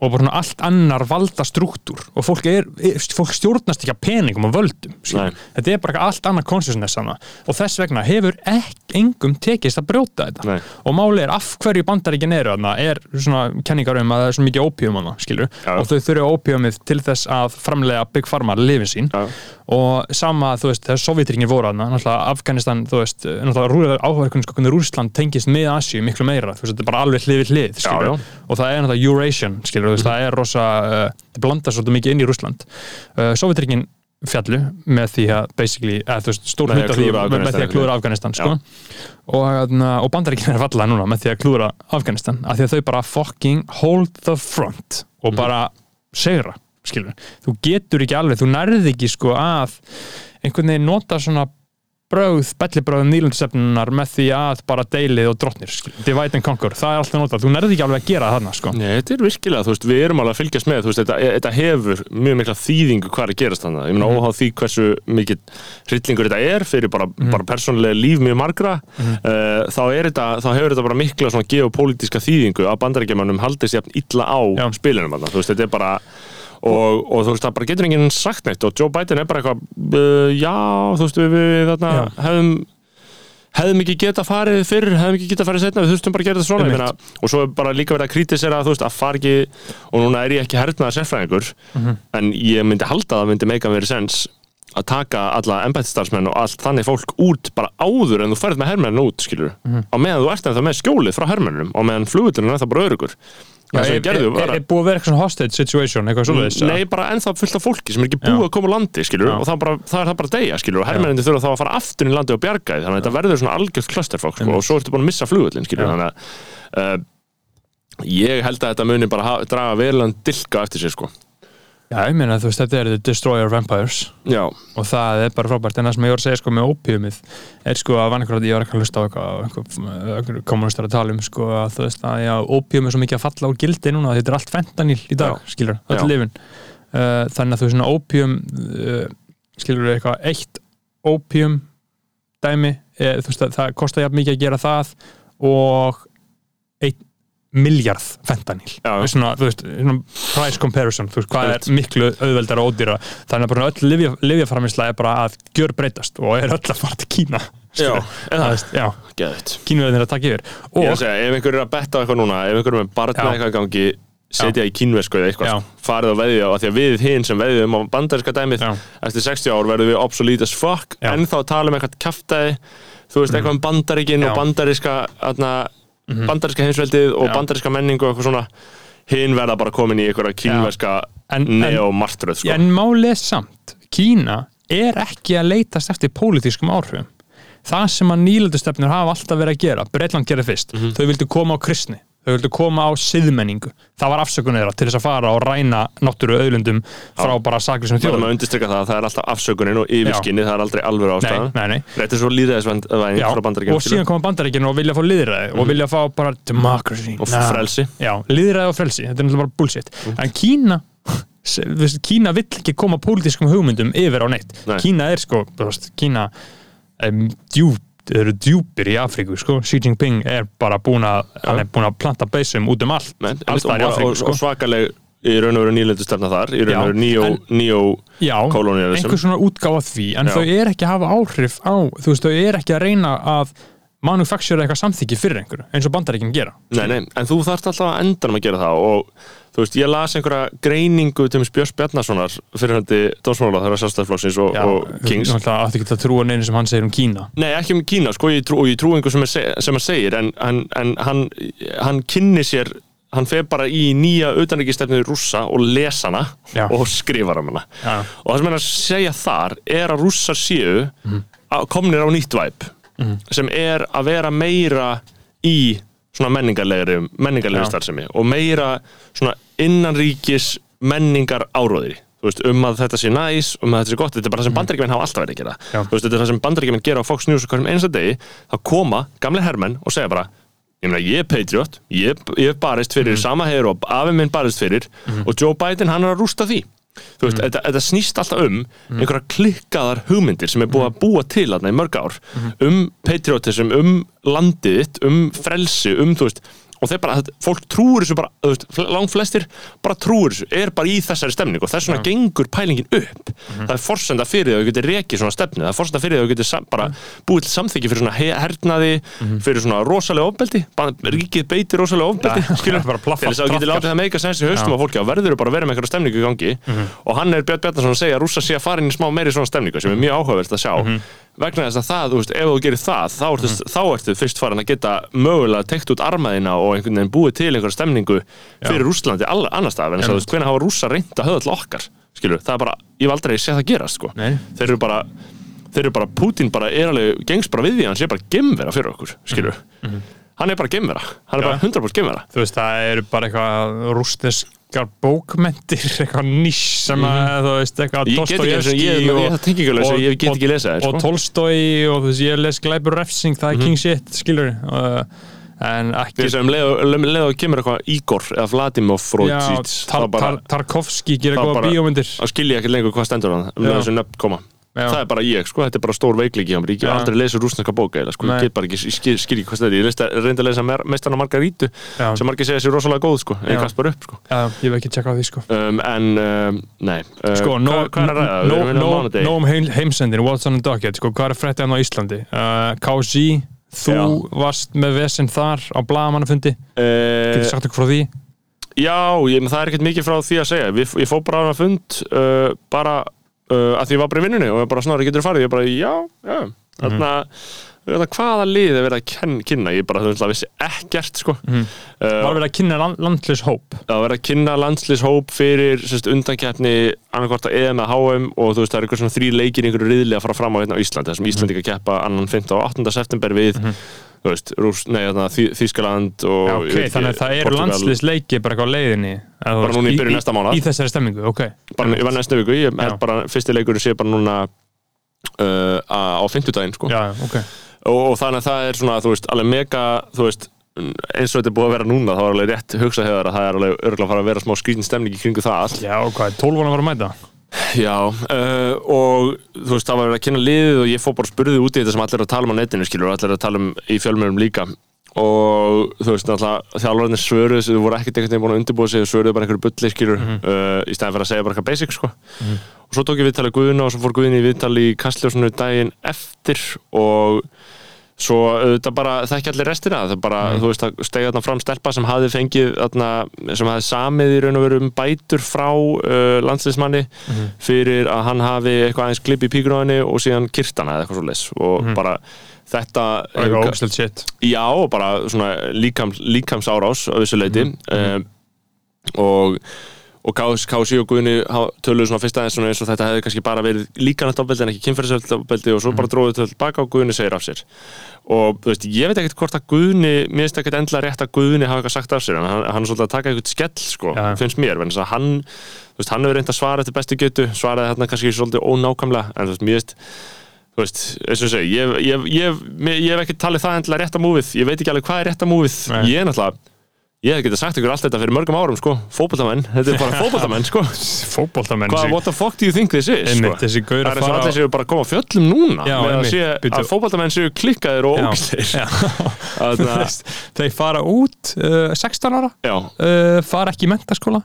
og bara svona allt annar valda struktúr og fólk, er, er, fólk stjórnast ekki að peningum og völdum þetta er bara allt annar consciousness hana. og þess vegna hefur ekki engum tekist að brjóta þetta. Nei. og máli er af hverju bandaríkin eru hana, er svona kenningar um að það er svo mikið ópíum hana, og þau þurfa ópíumið til þess að framlega Big Pharma lifin sín. Já. og sama, þú veist, þegar Sovjetringin voru hana, Afganistan, þú veist náttúrulega áhverjum sko, hvernig Rússland tengist með Asíu miklu meira, þú veist, þetta er bara alveg hlið við hlið, og það er náttúrulega Eurasian, skilur, þú veist, það er rosa uh, það blanda svolítið mikið inn í Rússland. Uh, Sovjetringin fjallu með því að basically, eða þú veist, stór hluta að því með, því að klúra Afganistan sko. og, hérna, og bandaríkinn er að falla núna með því að klúra Afganistan af því að þau bara fucking hold the front og bara segra skilur, þú getur ekki alveg þú nærði ekki sko að einhvern veginn nota svona bröð, bellibröðum nýlundstefnunar með því að bara deilið og drottnir skilur. divide and conquer, það er alltaf notað þú nærði ekki alveg að gera þarna sko Nei, þetta er virkilega, þú veist, við erum alveg að fylgjast með, þú veist, þetta, þetta hefur mjög mikla þýðingu hvað er að gerast þannig, ég meina Mhm. óháð því hversu mikið hryllingur þetta er fyrir bara, Mhm. bara persónulega líf mjög margra, uh, þá, er þetta, þá hefur þetta bara mikla svona geopolítiska þýðingu að bandarækjumannum haldist jafn illa á Já. spilunum þarna, þú veist, þetta er bara og, og þú veist, það bara getur enginn sagt neitt og Joe Biden er bara eitthvað uh, já, þú veist, við, við þarna Já. hefðum hefðum ekki geta farið fyrr, hefðum ekki geta farið setna við þurftum bara að gera þetta svona meina, og svo er bara líka verið að kritisera þú veist, að fara ekki, og núna er ég ekki hernaða sérfræðingur, Mhm. en ég myndi halda að það myndi meika verið sens að taka alla embættistarfsmenn og allt þannig fólk út bara áður en þú ferð með hermennin út, skilur Mhm. á meðan þú ert ennþá með skjólið frá hermennum og meðan flugullin er ennþá bara örugur sem er, er, er, búið að vera eitthvað svona hostage situation eitthvað svoleiðis Nei, bara ennþá fullt af fólki sem er ekki búið Já. að koma á landi, skilur, Já. og það, bara, það er það bara að deyja, skilur, og hermennindi þurfa þá að fara aftur í landi og bjarga því, þannig að þetta verður svona algjörð clusterfokk, sko, og svo ertu búin að missa flugullin, skilur, Já. þannig að uh, ég held að þetta muni bara draga verulegan dilka eftir sér, sko. Já, ég meina þú veist, þetta er The Destroyer of Empires. Já, og það er bara frábært. En það sem ég voru að segja sko með opiumið er sko að vann eitthvað, ég var ekki að hlusta á eitthvað, kommunistar að tala um sko að þú veist að já, opium er svo mikið að falla úr gildi núna þetta er allt fentanil í dag, Já. skilur, öll lifin uh, þannig að þú veist svona opium uh, skilur eitthvað, eitt opium dæmi, er, þú veist að það kostar jafn mikið að gera það og miljard fentanil svona, þú veist, svona price comparison þú veist, hvað Einmitt. er miklu auðveldar og ódýra þannig að bara öll livja, livjaframisla er bara að gjör breytast og er öll að fara til Kína já, skilur. eða, Það veist, já, geðvitt. Kínuðin er að taka yfir Ég að og, segja, ef einhver er að betta á eitthvað núna, ef einhver er með barn Já. með eitthvað í gangi, setja í kínvesku eða eitthvað, Já. farið og veðja af því að við hinn sem veðjum á bandarinska dæmið, Já. eftir 60 ár verðum við obsolete as fuck, en þá tala um eitthvað kæftæði, þú veist, eitthvað um bandaríkin og bandariska, atna, bandariska heimsveldið og Já. bandariska menningu og eitthvað svona, hinn verða bara komin í eitthvað kínveska En- en- neomartröð, sko. en málið samt Kína er ekki að leitast eftir pólitískum áhrifum það sem að nýlöldustefnur hafa alltaf verið að gera Breitland gerði fyrst, Mhm. þau vildu koma á kristni þau vildu koma á siðmenningu. Það var afsökunni þeirra til þess að fara og ræna náttúru auðlundum frá bara saklisum þjóðum. að undirstrykka það að það er alltaf afsökunin og yfirskinni, það er aldrei alveg ástæðan. Rétt er svo líðræðisvæðing Já, frá bandaríkjum. og síðan koma bandaríkinu og vilja fá liðræði og vilja fá bara democracy. Og frelsi. Já, liðræði og frelsi, þetta er náttúrulega bara bullshit. En Kína Kína vill ekki koma pólitískum hugmyndum yfir á neitt. Nei. Kína er sko, eru djúpir í Afríku sko. Xi Jinping er bara búin að hann er búin að planta beisum út um allt Men, alls og, þar í Afríku sko. og svakaleg í raun og veru nýlendustefna þar í raun og veru Já, neo, en- neo Já, kolonialism. einhver svona útgáfa af því en Já. þau er ekki að hafa áhrif á þú veist, þau er ekki að reyna að manufacture eitthvað samþykki fyrir einhverju eins og bandaríkin gera. Nei, nei, en þú þarft alltaf að endanum að gera það og þú veist, ég las einhverja greiningu til Björns Bjarnasonar fyrir hætti dómsmála þeirra sjálfstæðflokksins og, og Kings. þú ætti ekki að trúa neinu sem hann segir um Kína. Nei, ekki um Kína, sko, ég trú, og ég trú einhver sem, se- sem að segir, en, en, en hann, hann kynni sér hann fer bara í nýja utanrikistefnu rússa og lesa hana Já. og skrifar um hana. Já. og það sem hann segja þar er að rússar séu að komnir á nýtt væp sem er að vera meira í svona menningarlegri menningarlegri Já. starfsemi og meira svona innanríkis menningar áróðir þú veist, um að þetta sé næs, um að þetta sé gott þetta er bara það sem bandaríkjumenn hafa alltaf verið að gera Mhm. Veist, þetta er það sem bandaríkjumenn gera á Fox News og hverjum einsta degi, þá koma gamle hermenn og segja bara, ég meina, ég er patriot ég, er barist fyrir Mhm. sama hefur og afi minn barist fyrir og Joe Biden, hann er að rústa því þú veist, þetta, þetta snýst alltaf um einhverja klikkaðar hugmyndir sem er búið að búa til þarna í mörg ár. Um patriotism, um landið þitt, um frelsi, um þú veist og þeir bara, fólk trúur þessu bara þú veist, langt flestir bara trúur þessu er bara í þessari stemning og þess vegna gengur pælingin upp. Það er forsenda fyrir því að þú getur rekið svona stefni það er forsenda fyrir því að þú getur bara búið til samþykki fyrir svona he- hernaði fyrir svona rosalega ofbeldi. Ríkið beitir rosalega ofbeldi Ja, skilur, til þess að þú getur látið það meika sens í haustum á fólki og verður bara að vera með einhverja stemningu í gangi. Og hann er Björn Bjarnason að segja að rússa sé að fara inn í smá meiri svona stemningu sem er mjög áhugavert að sjá vegna þess að það, þú veist, ef þú gerir það þá ertu, þá ertu fyrst farin að geta mögulega tekt út armaðina og einhvern veginn búið til einhverja stemningu fyrir Rússlandi annars staðar, en þess að þú veist, hvernig hafa rússa reynd að höfða til okkar skilur, það er bara, ég hef aldrei séð það gerast sko. Nei. þeir eru bara þeir eru bara, Putin bara er alveg gengst bara við því, hann sé bara gemvera fyrir okkur skilur, hann er bara gemvera hann er. Já. bara 100% gemvera þú veist, það eru bara eitthvað rústneskar bókmentir, eitthvað nýs sem að, þú veist, eitthvað eins og og það sko. Tolstói og þú veist, ég les Glæpur Refsing, það er king shit, skilur uh, en ekki því sem um leið og- og kemur eitthvað Igor eða Vladimir Tar, Tarkovski gerir bara- bíómyndir þá skilja ekki lengur hvað stendur hann um Já. þessu nöfn koma. Það er bara ég, sko, þetta er bara stór mér, ég hef aldrei lesið rúsneska bóka eða, sko, Nei. ég get bara ekki, ég skil, skil ekki hvað þetta er. Ég lesta, reyndi að lesa mestarna Margarítu Já. sem margir segja sér rosalega góð, sko, en ég kast bara upp, sko. Já, ég veit ekki tjekka á því, sko. Um, en, um, nei. Uh, Sko, no, hvað, hvað er að ræða? Við no, erum hérna á mánudegi. no um heim, heimsendin, what's on the docket sko, hvað er fréttið hann á Íslandi? Uh, KZ, þú Já. varst með vesen þar á blagamannafundi getur uh, sagt okkur frá því? Já, ég, það er ekkert mikið frá því að segja. Við, ég fór bara á hana fund uh, bara uh, að því ég var bara í vinnunni og ég bara snári getur farið, ég bara já, já þarna, mm hvaða lið er verið að ken, kynna ég bara, þú veist, vissi ekkert sko. Mhm. uh, var verið að kynna land, landlis hóp það var verið að kynna landslýshóp fyrir sérst, undankeppni annarkvort að EM eða HM og þú veist, það er eitthvað svona þrý leikir einhverju riðli að fara fram á hérna á Íslandi þessum Íslandi að keppa annan 15. og 8. september við þú veist, Rús, nei, þarna, Þý- Þýskaland og ok, veit ekki, þannig að það eru landslisleiki bara á leiðinni Bara núna í byrjun næsta mánaðar. í þessari stemmingu, ok. Bara, ég var næstu viku, ég held bara fyrsti leikur sé bara núna uh, á fimmtudaginn sko. já, ok, og, og þannig að það er svona, þú veist, alveg mega þú veist, eins og þetta er búið að vera núna þá er alveg rétt hugsað hefur að það er alveg örgulega að fara að vera smá skrítin stemning í kringu það allt. Já, hvað er 12 að vera að mæta Já, uh, og þú veist, það var að kynna liðið og ég fór bara að spurði út í þetta sem allir eru að tala um á netinu, skilur, og allir eru að tala um í fjölmjörnum líka. Og þú veist, alltaf þjálfarnir svöruðu þau voru ekkert einhvern veginn búin að undirbúa sig þau svöruðu bara einhverju bulli, skilur uh, í stæðan fyrir að segja bara eitthvað basic, sko. Og svo tók ég viðtalið Guðuna og svo fór Guðin í viðtali í Kastljósunu daginn eftir og svo auðvitað bara þekki allir restina það bara, þú veist, að stegja þarna fram stelpa sem hafði fengið þarna, sem hafði samið í raun og veru um bætur frá uh, landsliðsmanni fyrir að hann hafi eitthvað aðeins klipp í píkróðinni og síðan kirtana eða eitthvað svo leys og bara þetta og eitthvað ógslegt shit. Já, og bara svona líkams, líkams árás á þessu leiti um, og og Kási og Guðni töluðu svona fyrst aðeins svona eins og þetta hefði kannski bara verið líkanætt ofbeldi en ekki kynferðisofbeldi og svo bara dróðu til baka og Guðni segir af sér og þú veist, ég veit ekkert hvort að Guðni mér finnst ekkert endla rétt að Guðni hafa eitthvað sagt af sér en hann, hann er svolítið að taka eitthvað skell sko, Já. finnst mér, en þess að hann þú veist, hann hefur reynd að svara eftir bestu getu svaraði þarna kannski svolítið ónákamlega en þú veist, mér finnst þú veist, eins og segi, ég, ég, ég, ég, ég hef ekki talið það endilega rétta múfið, ég veit ekki alveg hvað er rétta múfið, Nei. ég er náttúrulega ég hef getað sagt ykkur allt þetta fyrir mörgum árum sko, fótboltamenn, þetta er bara fótboltamenn sko. fótboltamenn hvað, what the fuck do you think this is sko? Það að er eins og allir séu bara að koma fjöllum núna Já, með að, einmitt, sé, bíddu. að fótboltamenn séu klikkaðir og Þú veist, þeir fara út uh, 16 ára uh, fara ekki í mentaskóla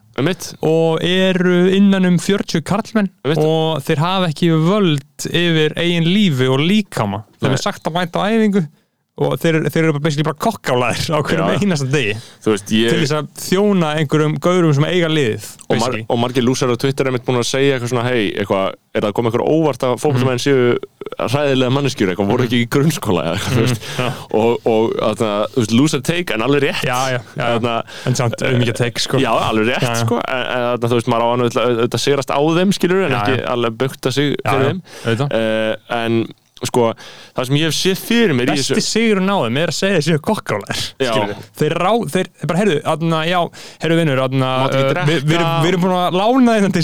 og eru innan um 40 karlmenn og þeir hafa ekki völd yfir eigin lífi og líkama. Þeir eru sagt að mæta á æfingu og þeir, þeir eru bara basically bara kokkálaðir á hverjum Já. einasta degi. Veist, til ég þess að þjóna einhverjum gaurum sem eiga liðið og, mar og margir lúsar á Twitter er mitt búin að segja eitthvað svona, hei, er það að koma eitthvað óvart að Mhm. fótboltamenn séu hræðilega manneskjur, eitthvað, voru ekki í grunnskóla eða eitthvað, veist, Já. og, og þarna, þú veist, lúsar take, en alveg rétt. Já, já, já, Þarna, en samt um ekki að teik sko. Já, alveg rétt, sko. En, þú veist, maður á hann auðvitað sigrast á þeim, skilur, en ekki alveg bukta sig fyrir þeim. Auðvitað. uh, en, sko, það sem ég hef séð fyrir mér besti á þeim er að segja þessu kokkálaðir Já. þeir rá, þeir, bara, heyrðu, aðna, já heyrðu vinnur, aðna, uh, drekka. við, við, erum, við búin að lána þeim til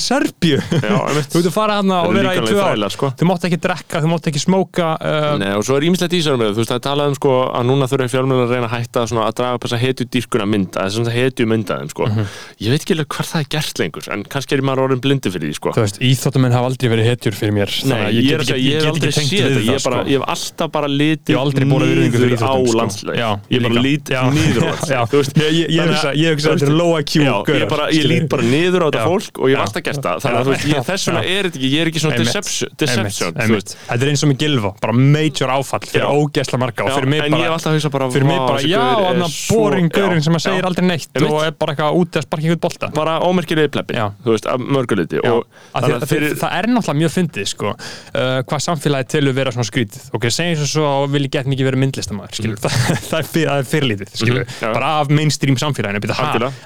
einmitt. þú ert að fara aðna og vera í tvö þrælar, sko. þú mátt ekki drekka, þú mátt ekki smóka uh, Nei, og svo er ímislegt í sér með þú veist, það er talað um sko að núna þurfa fjölmjölar að reyna að hætta svona, að draga upp þessa hetju dýrkuna mynda þess að hetju mynda þeim sko ég veit ekki alveg hvað það er gert lengur en kannski er maður orðin blindi fyrir því sko þú veist, íþóttamenn hafa aldrei verið hetjur fyrir mér Nei, að ég, að segja, ég hef get ekki tengt við ég, er bara, sko. ég hef alltaf bara litið hef niður á sko. Já, ég ég bara líka. lít Já. niður á veist. Ég- ég Þannig hugsa- að- ég er bara, lít bara niður á þetta fólk og ég hef alltaf gert það. Þannig að þess vegna er þetta ekki ég er ekki svona deception. Þetta er eins og með Gilva, bara major áfall fyrir Já. ógeðsla marga og fyrir mig hef bara bara fyrir mig bara, já, hann að boring já, gaurinn sem að segir aldrei neitt og er bara eitthvað úti að sparka eitthvað bolta. Bara ómerkilegi plebbi Já. þú veist, þannig fyrir það er náttúrulega mjög fyndið sko, uh, hvað samfélagi til að vera vera svona skrítið. Ok, segjum svo svo að vil ég gett mikið vera myndlistamæður skilur, það, það er fyr- það er fyrirlítið já. bara af mainstream samfélaginu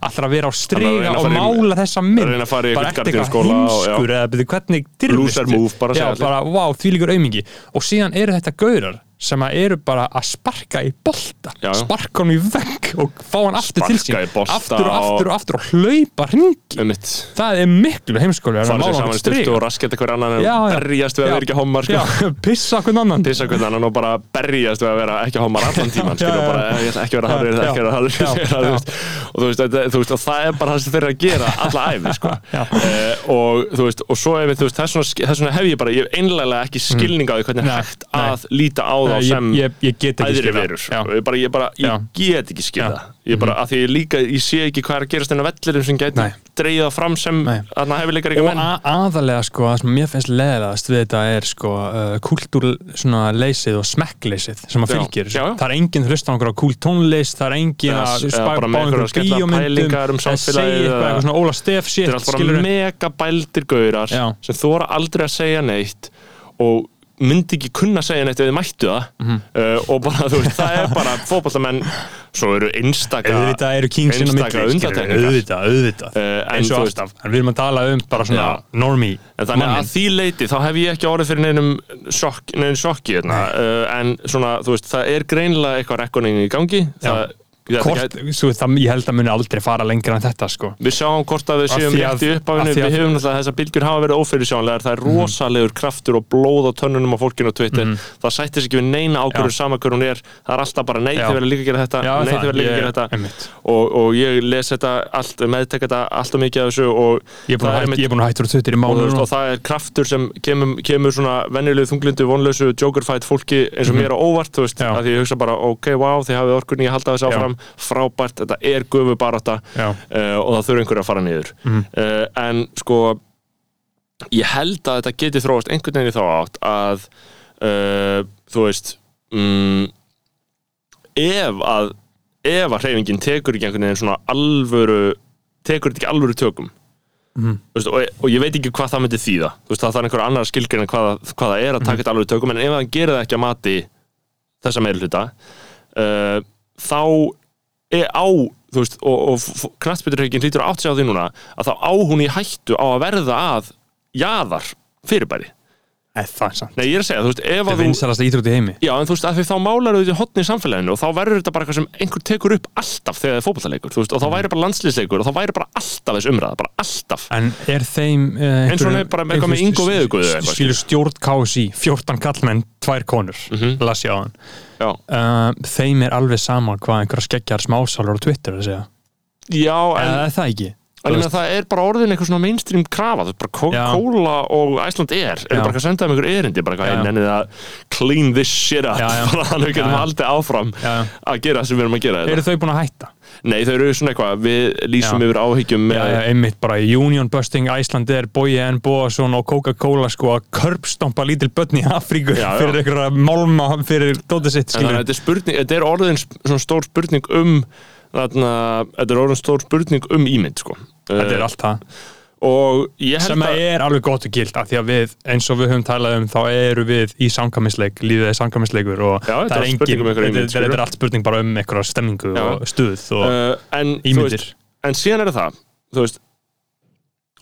allar að vera á að og mála þessa mynd? bara eftir eitthvað heimskur eða byrja, hvernig move, bara bara, wow, því líkur aumingi. Og síðan eru þetta gaurar sem að eru bara að sparka í bolta Já, já. sparka hann í vegg og fá hann aftur til Sparka í bolta aftur og og- aftur og aftur og hlaupa hringi. Um mitt það er miklu heimskóli fara sér saman styrtu og rasketa hver annan en Já, já. berjast við að vera ekki homar sko. pissa hvern annan. Pissa hvern annan og bara berjast við að vera ekki homar allan tíman og bara ætla ekki vera harður ekki vera harður og þú veist, þú veist og það er bara það sem þeir eru að gera alla æfi sko. Uh, og þú veist og svo ef þú veist þess vegna- hef ég bara ég hef einlega ekki skilning á því hvernig er hægt að líta á þá sem ég, ég, ég get ekki æðri skilja. verur og ég bara, ég bara, ég get ekki skilja það. Ég bara, af því ég líka, ég sé ekki hvað er að gerast en að vellirum sem gæti það fram sem þarna hefur leikar og menn. a- aðalega sko það sem mér finnst leðilegast við þetta er sko uh, kultúr svona leysið og smekkleysið sem að þessu. já, já. það er enginn hlusta á einhverja kúl tónlist það er enginn að með bá einhverjum bíómyndum pælingar um samfélagið eitthvað, eða- eitthvað svona Óla Steff Þetta er allt bara skilurðu. mega bældir gaurar sem þóra aldrei að segja neitt og myndi ekki kunna segja neitt ef þið mættu það Mhm. uh, og bara, þú veist, það er bara fótballtamenn svo eru einstaka auðvitað eru kings inn á einstaka milli skilurðu, undantekningar. auðvitað, auðvitað Uh, en eins og alltaf, en við erum að tala um bara svona Já. normie En þannig manninn. að því leiti þá hef ég ekki orðið fyrir neinum sjokk, neinum sjokki hérna. uh, en svona, þú veist, það er greinlega eitthvað rekkoning í gangi það, þetta Kort, svo, það, ég held að muni aldrei fara lengra en þetta sko. Við sjáum hvort að við séum rétt í uppafinu Við hefum náttúrulega þessar bylgjur hafa verið ófyrirsjónlegar Það er Mhm. rosalegur kraftur og blóð á tönnunum á fólkinu á Twitter. Það sættis ekki við neina ákvörður Já. sama hver hún er. Það er alltaf bara nei Já. þið verður líka að gera þetta. Já, Nei það, þið verður líka gera þetta. og, og ég les þetta allt, meðtek þetta alltaf mikið af þessu og Ég er búin að hættur Twitter í mánu og það er kraftur sem kemur svona venjulegu þunglindu, Mhm. Áfram frábært, þetta er gufu barátta Já. uh, og það þurfa einhverju að fara niður Mhm. uh, en sko ég held að þetta geti þróast einhvern veginn í þá átt að uh, þú veist um, ef að ef að hreyfingin tekur ekki einhvern veginn svona alvöru tekur þetta ekki alvöru tökum Mhm. Þú veist, og, og ég veit ekki hvað það myndi þýða veist, það er einhver annar skilgrin en hvað, hvað það er að taka þetta alveg tökum en ef það gerir það ekki að mati þessa meiri hluta uh, þá á þú veist, og, og knattspyturhaukin hlýtur átt sig á því núna að þá á hún í hættu á að verða að jaðar fyrirbæri. Eða það er sant Nei, ég er að segja, þú veist, ef Það að þú vinsalast íþrótt í heimi. Já, en þú veist, að því þá málar þau í hotni í samfélaginu og þá verður þetta bara eitthvað sem einhver tekur upp alltaf þegar það er fótballleikur, þú veist, og þá væri bara landslýsleikur og þá væri bara alltaf þess umræða, bara alltaf. En er þeim uh, Eins og er bara eitthvað með eða eitthvað, Skilur. stjórn KSI 14 kallmenn, tvær konur Mhm. las ég á hann uh, Þeim er alveg sama hvað einhverja skeggjar smásalur á Twitter er að segja. Já en, Eða er það ekki? En það er bara orðin eitthvað svona mainstream krafa, þú veist, bara Coca-Cola og Æsland Air, eru Já. bara að senda um einhver erindi, bara eitthvað, en ennið að clean this shit up, þannig við getum haldið áfram Já. að gera það sem við erum að gera Eru þetta. þau búin að hætta? Nei, þau eru svona eitthvað, við lýsum Já. yfir áhyggjum með, já, einmitt bara Union Busting Icelandair, Boyi N. Boasson og Coca-Cola sko að körbstompa lítil börn í Afríku Já, fyrir einhverja málma fyrir dótið sitt skilur þetta er spurning, þetta er orðin svona stór spurning um þarna, þetta er orðin stór spurning um ímynd sko. Þetta er Eh, allt það sem að er alveg gott og gilt af því að við, eins og við höfum talað um þá eru við í samkvæmisleik, lífið er samkvæmisleikur og Já, það er engin þetta er allt spurning bara um einhverja stemmingu Já. og stuð og uh, en, ímyndir veist, en síðan er það þú veist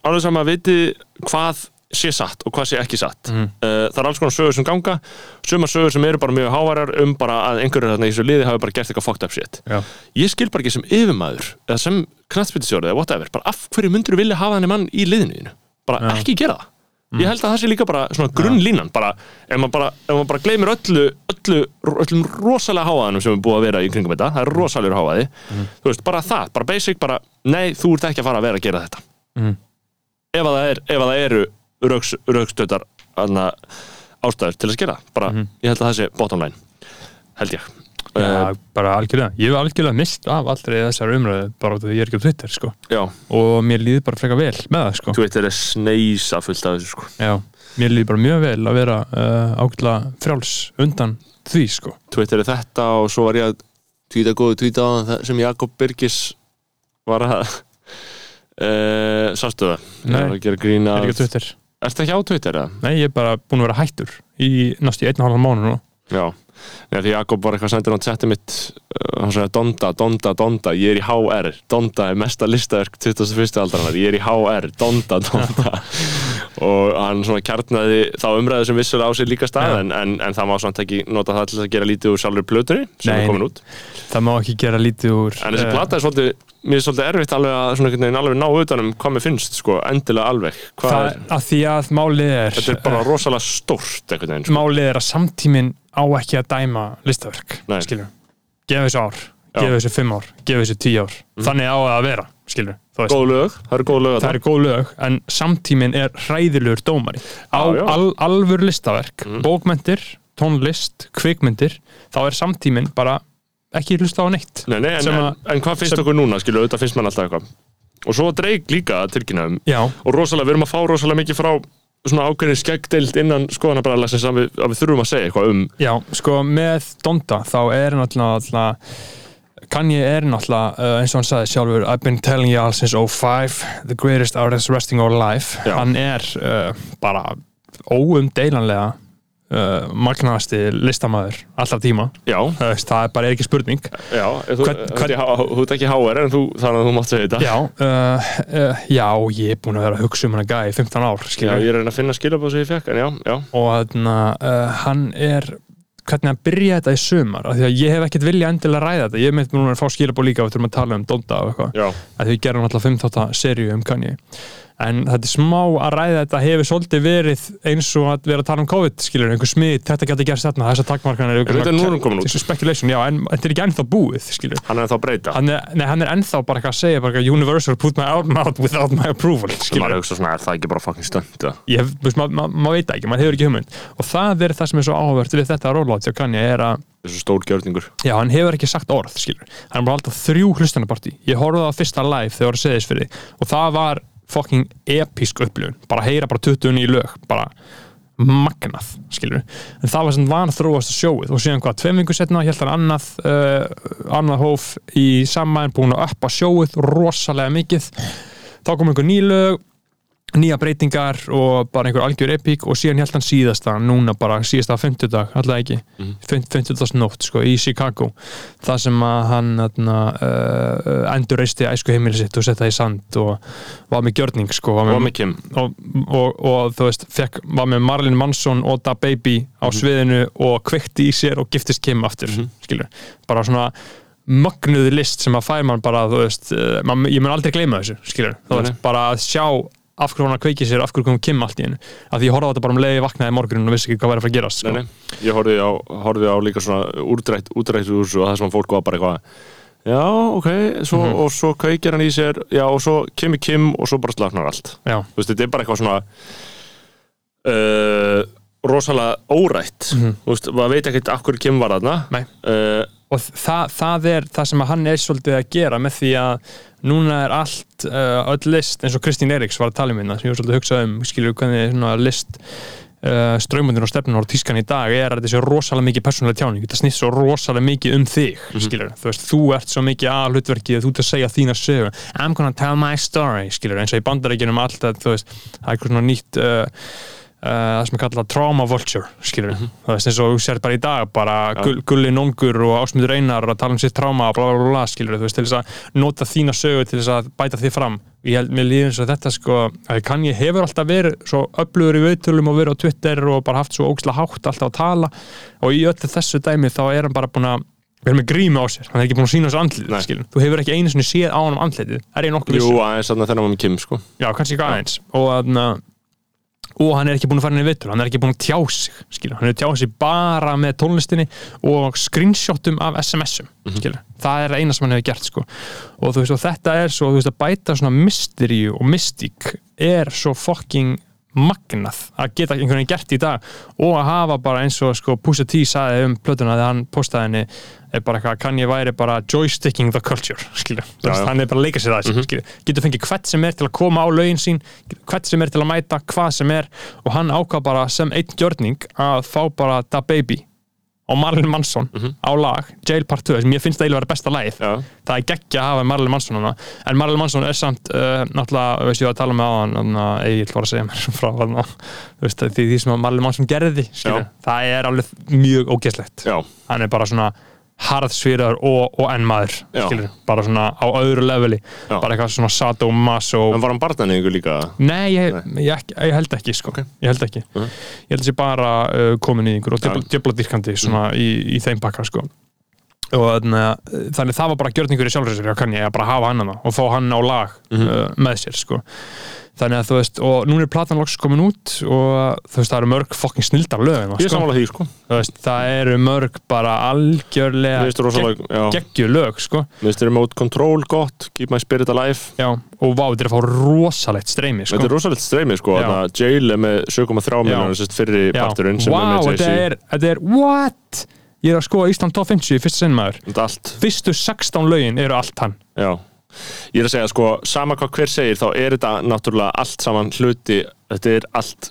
alveg sama að viti hvað sé satt og hvað sé ekki satt. Mhm. uh, það er alls konar sögur sem ganga suma sögur sem eru bara mjög hávarar um bara að einhverjur þarna í þessu liði hafi bara gert eitthvað fucked up shit. Já. ég skil bara ekki sem yfirmaður eða sem knattspytisjóri eða whatever bara af hverju myndur vilja hafa þannig mann í liðinu bara Já. ekki gera það. Ég held að það sé líka bara svona grunnlínan bara, ef maður bara, ef maður bara gleymir öllu, öllu öllum rosalega háaðanum sem er búið að vera í kringum þetta, það er rosalegur háaði þú veist, bara það, bara basic, bara nei, þú Mhm. ef, að það er, ef að það eru raukstöðar ástæður til að skera. Það. bara, ég held að það sé bottom line held ég. Já, uh, bara algjörlega, ég hef algjörlega mist af aldrei þessar umræðu bara því ég er ekki á Twitter sko. Og mér líður bara freka vel með það sko. Twitter er sneisa fullt af þessu sko. Já, mér líður bara mjög vel að vera uh, ágætlega frjáls undan því sko. Twitter er þetta og svo var ég að tvíta góðu tvíta á það sem Jakob Birgis var að uh, sástu það? Nei. Ég var að gera grína er ekki á Twitter Ertu ekki á Twitter eða? nei, ég er bara búin að vera hættur í næstu í einn og halvan mánu nú Já, því Jakob var eitthvað sendur á tjatti mitt uh, hann sagði Donda, Donda, Donda ég er í HR, Donda er mesta listaverk 21. aldarinnar, ég er í HR Donda, Donda og hann svona kjarnaði þá umræðu sem vissulega á sig líka stað en, en, en það má samt ekki nota það til að gera lítið úr sjálfur plötunni sem Nei. er komin út. Það má ekki gera lítið úr en þessi eh, plata er svolítið, mér er svolítið erfitt alveg að svona einhvern veginn alveg ná utanum hvað mér finnst, sko, endilega alveg. Það, er, að því að málið er þetta er bara rosalega stórt einhvern veginn, sko. málið er að samtíminn á ekki að dæma listaverk skilur, gefa þessu ár gefa þessu fimm ár, gefa þessu tíu ár. Þannig á að vera, veist. Góð lög, það eru góð lög það eru góð lög, en samtíminn er hræðilegur dómari. Á Já, já. al, alvör listaverk, Mhm. bókmentir tónlist, kvikmyndir þá er samtíminn bara ekki hlusta á neitt. Nei, nei, en, Sem en, en hvað finnst sem- okkur núna, skilur, auðvitað finnst mann alltaf eitthvað. Og svo dreig líka tilkynna um. Já, og rosalega, við erum að fá rosalega mikið frá svona ákveðin skeggdeild innan skoðanabræðarlega að við, að við þurfum að segja eitthvað um. Já, sko með Donda þá er náttúrulega Kanye er náttúrulega uh, eins og hann sagði sjálfur I've been telling you all since 05 the greatest artist resting our life. Já. hann er uh, bara óumdeilanlega uh, magnaðasti listamæður alltaf tíma, Já, það er bara ekki spurning. Já, þú, ert ekki HR en þú, þannig að þú mátt segja þetta. Já, uh, uh, já, ég er búin að vera að hugsa um hana gæði í 15 ár, Já, ég er að að finna skilabóð sem ég fekk, en já, já. Og uh, hann er hvernig hann byrja þetta í sumar af því að ég hef ekkert vilja endilega ræða þetta. Ég hef meitt núna að fá skilabóð líka og þurfum að tala um Donda og eitthvað, að því við gerum alltaf 15 seríu um Kanye en þetta er smá að ræða þetta hefur svolítið verið eins og að vera að tala um COVID skilur, einhver smit, þetta getur gerst þarna þessar þetta er nú komin út. þessu speculation, já, en þetta er ekki ennþá búið skilur, hann er þá að breyta. Hann er, nei, hann er ennþá bara eitthvað að segja, bara Universal put my album out without my approval, maður hugsa svona, er það ekki bara fucking stönd ég, maður ma, ma veit ekki, maður hefur ekki hugmynd. Og það er það sem er svo áhugavert við þetta rollout hjá Kanye er að, þessu stór gjörningur. Já, hann hefur ekki sagt orð skilur, hann bara alltaf þrjú hlustanapartí ég horfði á fyrsta live þegar það segðis fyrir. Og það var fucking episk upplifun, bara heyra bara 20 í lög, bara magnað, skilur en það var sem van þróast að sjóið. Og síðan hvað, tveim vingur setna held hann annað uh, annað hóf í saman búin að uppa sjóið rosalega mikið. Þá kom einhver ný lög nýja breytingar og bara einhver algjör epík og síðan held hann síðasta núna bara síðasta 50 dag, alltaf ekki. Mhm. 50 nótt sko í Chicago. Það sem að hann uh, endur reisti æsku heimili sitt og setta í sand og var með gjörning sko var með og, og, og þú veist, fekk, var með Marilyn Manson og Da Baby á sviðinu og kveikti í sér og giftist Kim aftur, Mhm. skilur, bara svona mögnuði list sem að fær mann bara, þú veist, uh, man, ég mun aldrei gleyma þessu, skilur, þú veist, bara að sjá af hverju hann að kveiki sér, af hverju kom Kim allt í hennu af því ég horfði á þetta bara um leiði vaknaði morgunin og vissi ekki hvað væri að fara að gerast, sko. nei, nei. ég horfði á, horfði á líka svona úrdrætt, úrdrætt úr þessu og það sem fólk var bara eitthvað já, ok, svo, Mhm. og svo kveikir hann í sér já, og svo kemur Kim og svo bara slaknar allt þú veist, þetta er bara eitthvað svona uh, rosalega órætt Mhm. þú veist, maður veit ekkert af hverju Kim var þarna Nei. uh, og það, það er það sem hann er svolítið að gera með því að núna er allt uh, öll list eins og Kristín Eriks var að tala um hérna sem ég var svolítið að hugsa um skilur hvernig svona list uh, ströymundin og stefnun og tískan í dag er að sé rosalega mikið persónulega tjáning. Þetta snýst svo rosalega mikið um þig skilur, þú veist, þú ert svo mikið að hlutverkið þú ert að segja þína sögu I'm gonna tell my story, skilur, eins og í bandaríkjunum allt að, þú veist, það er eitthvað svona nýtt Uh, það sem er kallað trauma vulture skilur við, það veist eins og þú sér bara í dag bara gull, Gulli Nongur og Ásmundur Einar að tala um sitt trauma og bla bla bla, skilur þú veist, til þess að nota þína sögu til þess að bæta þið fram. Ég held mér líður eins og þetta sko að kann ég hefur alltaf verið svo öflugur í veiturlum og verið á Twitter og bara haft svo ógislega hátt alltaf að tala. Og í öllu þessu dæmi þá er hann bara búin að vera með grími á sér, hann er ekki búin að sína þessu andlið skilur, þú hefur ekki einu sinni séð á hann um andlitið, er ég nokkuð viss? Jú, aðeins þarna þegar hann var með Kim sko. Já, kannski ekki aðeins. Og, þarna, og hann er ekki búin að fara inn í vittur hann er ekki búin að tjá sig skilur. hann er tjá sig bara með tónlistinni og screenshotum af SMS-um mm það er það eina sem hann hefur gert sko. og, þú veist, og þetta er svo veist, að bæta svona mystery og mystík er svo fucking magnað að geta einhvern veginn gert í dag og að hafa bara eins og sko, Pusha T saði um plötuna þegar hann postaði henni er bara eitthvað, kann ég væri bara joysticking the culture, já. hann er bara að leika sér það, mm -hmm. getur fengið hvert sem er til að koma á lögin sín, hvert sem er til að mæta hvað sem er og hann ákvað bara sem einn gjörning að fá bara Da Baby og Marilyn Manson á lag, Jail Part 2 sem ég finnst það eiginlega að vera besta lagið. Já. það er geggja að hafa Marilyn Manson hana en Marilyn Manson er samt uh, náttúrulega, veist ég var að tala með á hann Egil var að segja mér frá hann veist, því, því sem að Marilyn Manson gerði skilur, Já. það er alveg mjög ógeðslegt. Já, hann er bara svona harðsvíraður og, og enn maður Já. skilur, bara svona á öðru leveli Já. bara eitthvað svona sadomaso en var hann barnaníðingur líka? Nei, ég, ég, ég held ekki sko. Ok. ég held ekki Mhm. ég held þessi bara uh, komin í yngur og djöbladýrkandi svona í, í þeim pakka sko. Og þannig, að- það var bara gjörningur í sjálfsveitsir já kann ég að bara hafa hann hana og fá hann á lag uh, með sér sko. þannig að þú veist og núna er platan loks komin út og þú veist það eru mörg fokking snildar lög hérna, Ég sko. því, sko Þú veist, það eru mörg bara algjörlega geggju lög sko. Mér finnst remote control gott, keep my spirit alive já, og vá, þetta er að fá rosalegt streymi sko. Þetta er rosalegt streymi, sko að Jail er með 7,3 miljonar Já. parturinn með þetta er, þetta er, what? Ég er að skoða Ísland top 50 í fyrsta sinn maður. Þetta allt, Fyrstu 16 lögin eru allt hann. Já. Ég er að segja, sko, sama hvað hver segir þá er þetta náttúrulega allt saman hluti Þetta er allt,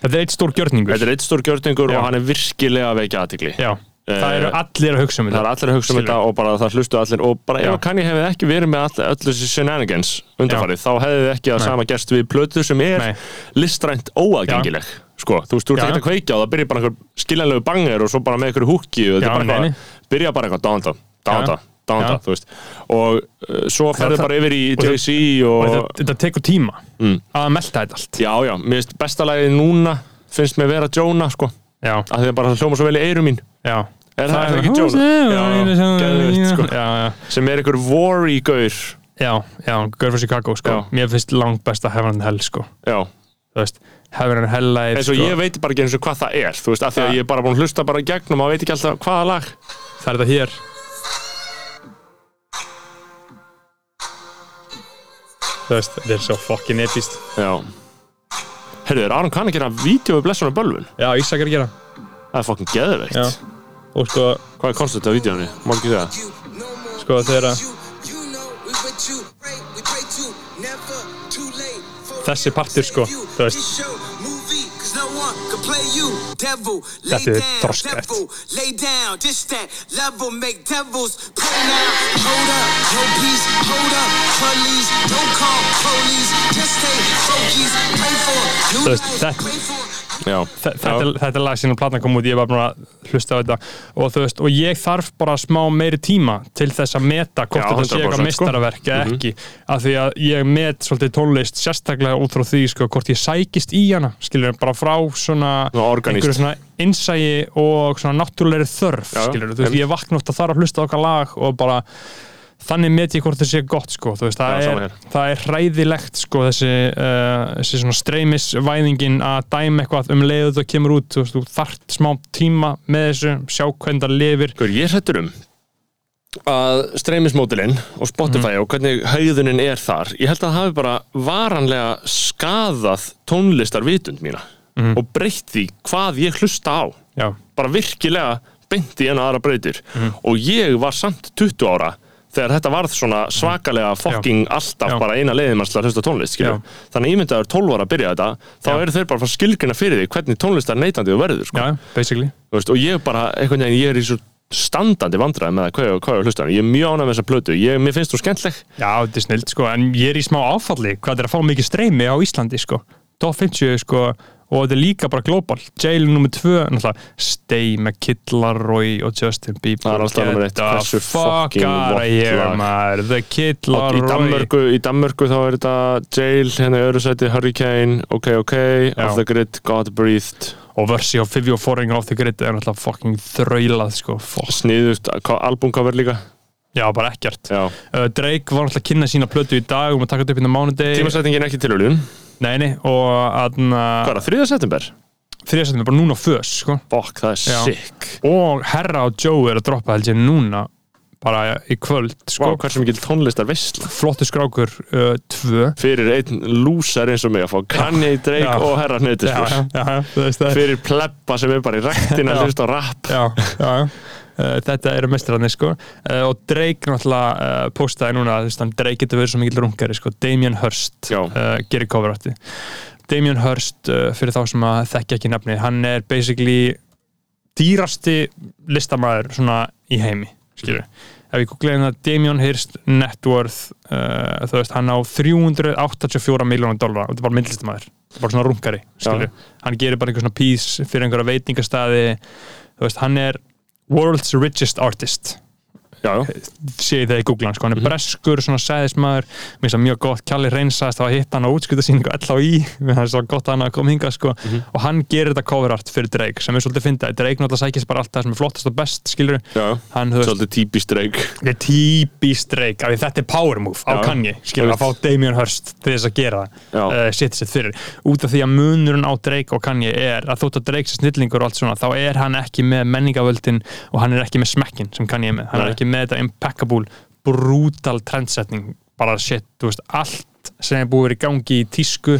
Þetta er eitt stór gjörningur. Þetta er eitt stór gjörningur Já. og hann er virkilega vekja aðtikli Já, það Eh, eru allir að hugsa um Það er þetta. allir að hugsa um þetta og bara það hlustu allir og bara Já. ef kann ég hefði ekki verið með all, öll þessi shenanigans undarfarið þá hefði þið ekki að sama gerst við plötu sem er Nei. listrænt óaðgengileg sko, þú veist, þú ert ekki að kveikja og það byrja bara einhver skiljanlegu banger og svo bara með einhverju húki og þetta er bara byrja bara eitthvað dánda, dánda, dánda, þú veist. Og uh, svo ferðu það- bara yfir í það- Jay-Z Og og, þetta, tekur tíma Mm. að melta þetta allt. Já, já, mér finnst besta lagið núna finnst mér vera Jonah, sko. Já, að þið bara hljóma svo vel í eyrum mín. Já. Er það- er það ekki Jonah? Já, geðveikt, sko. Sem er einhver war í gaur. Já, já, Girl from Chicago sko. Mér finnst langt besta Heaven and Hell sko. já, Þú veist, Heaven and Hell live eins og sko. ég veit bara ekki eins og hvað það er þú veist, af því að ég er bara búin að hlusta bara í gegnum og maður veit ekki alltaf hvaða lag. Það er þetta hér. Þú veist, þetta er svo fucking epist já. Herðu, er Aron kann að gera vídeo við Blessun og Bölvun? Já, Ísak er að gera. Það er fokkin geðveikt. Já. Og sko, Hvað er koncept af vídeónu? Má ekki segja? Sko þegar að þessi partur sko, þú veist. Þetta er þroskað. Þú veist, þetta- Já, þe- þetta, er- þetta lag síðan platan kom út, ég var bara að hlusta á þetta. Og þú veist, og ég þarf bara smá meiri tíma til þess að meta hvort þetta sé 100% eitthvað sko. meistaraverk eða ekki, af því að ég met svolítið tónlist sérstaklega út frá því sko, hvort ég sækist í hana, skilur bara frá svona einhverju svona innsægi og svona náttúrulegri þörf, Já, skilur, þú veist, ég vakna oft að þarf að hlusta okkar lag og bara þannig met ég hvort það sé gott sko, veist, það, Já, er, það er hræðilegt sko þessi, uh, þessi svona streymisvæðingin að dæma eitthvað um leiðu það kemur út, þú þart smá tíma með þessu, sjá hvernig það lifir Hver, ég hrættur um að streymismótilinn og Spotify Mhm. og hvernig haugðunin er þar ég held að það hafi bara varanlega skadað tónlistarvitund mína Mhm. og breytt því hvað ég hlusta á já, bara virkilega beint í eina aðra breytir Mhm. og ég var samt 20 ára þegar þetta varð svona svakalega fucking alltaf Já. bara eina leiðin mann til að hlusta tónlist. Já. þannig ég er 12 ára að byrja þetta þá Já. eru þeir bara skilgrina fyrir því hvernig tónlist er neitandi og verður sko. já, veist, og ég bara, einhvern veginn, ég er í svo standandi vandræði með hvað ég- hvað ég er að hlusta ég er mjög ánægð með þessa plötu, ég, mér finnst þú skemmtleg já, þetta er snilt sko, en ég er í smá áfalli hvað er að fá mikið streymi á Íslandi sko top 50 sko og þetta er líka bara global, Jail nr. 2 náttúrulega, Stay með Kid Laroi og Justin Bieber. Er. Get the fuck out of here, maður. The Kid og Laroi í Danmörku, í Danmörku þá er þetta Jail, hérna í öðru sæti Hurricane, OK OK, Já. Off the Grid, God Breathed. Og versi á Fivio Foreign of the Grid er náttúrulega fucking þraulað sko. Sniðust, albumcover líka? Já, bara ekkert. Já. uh, Drake var náttúrulega að kynna sína plötu í dag um að taka þetta upp á mánudegi. Tímasettingin ekki tilhörlun nei, nei, og hvað er það, 3. september? þriðasættum er bara núna fös sko. Fokk, það er Já. sick og Herra og Joe er að droppa held ég núna bara í kvöld sko. hversu mikil tónlistar veistla flottu skrákur uh, tvö fyrir einn lúsar eins og mig að fá Kanye, Drake Já. og Herra það er fyrir pleppa sem er bara í rættin að Já. hlusta á rap já, já, já. Uh, þetta eru mestrarnir sko. Uh, og Drake náttúrulega uh, postaði núna Drake getur verið svo mikill rungari sko. Damien Hirst gerir cover átti Damien Hirst fyrir þá sem að þekkja ekki nafni hann er basically dýrasti listamæður svona í heimi skilur ef ég googla hérna Damien Hirst net worth uh, þú veist, hann á 384 miljónum dólar þetta er bara myndlistamæður, þetta er bara svona rungari skilur, hann gerir bara einhver svona pís fyrir einhverja veitingastæði þú veist, hann er world's richest artist. já, já, sé ég það í Google sko. hann er Mhm. breskur, svona sæðismæður mér finnst það mjög gott, Kjalli reynsaðist að hitta hann á útskiptasýningu LHI mér finnst það gott að hann að koma hingað sko. Mhm. og hann gerir þetta cover art fyrir Drake sem er svolítið fyndið, Drake náttúrulega sækist bara allt það sem er flottast og best, skilur hann, veist, Svolítið típist er típist Drake. Af því þetta er power move. Á. Kanye skilur að fá Damien Hirst til þess að gera það uh, sitt sitt fyrir. Út af því að munurinn á Drake og Kanye er að þótt að Drake sé snillingur og allt svona þá er hann ekki með menningavöldin og hann er ekki með smekkin sem Kanye er með. Hann er ekki með þetta impeccable brutal trendsetning. Bara shit, þú veist, allt sem er búið vera í gangi í tísku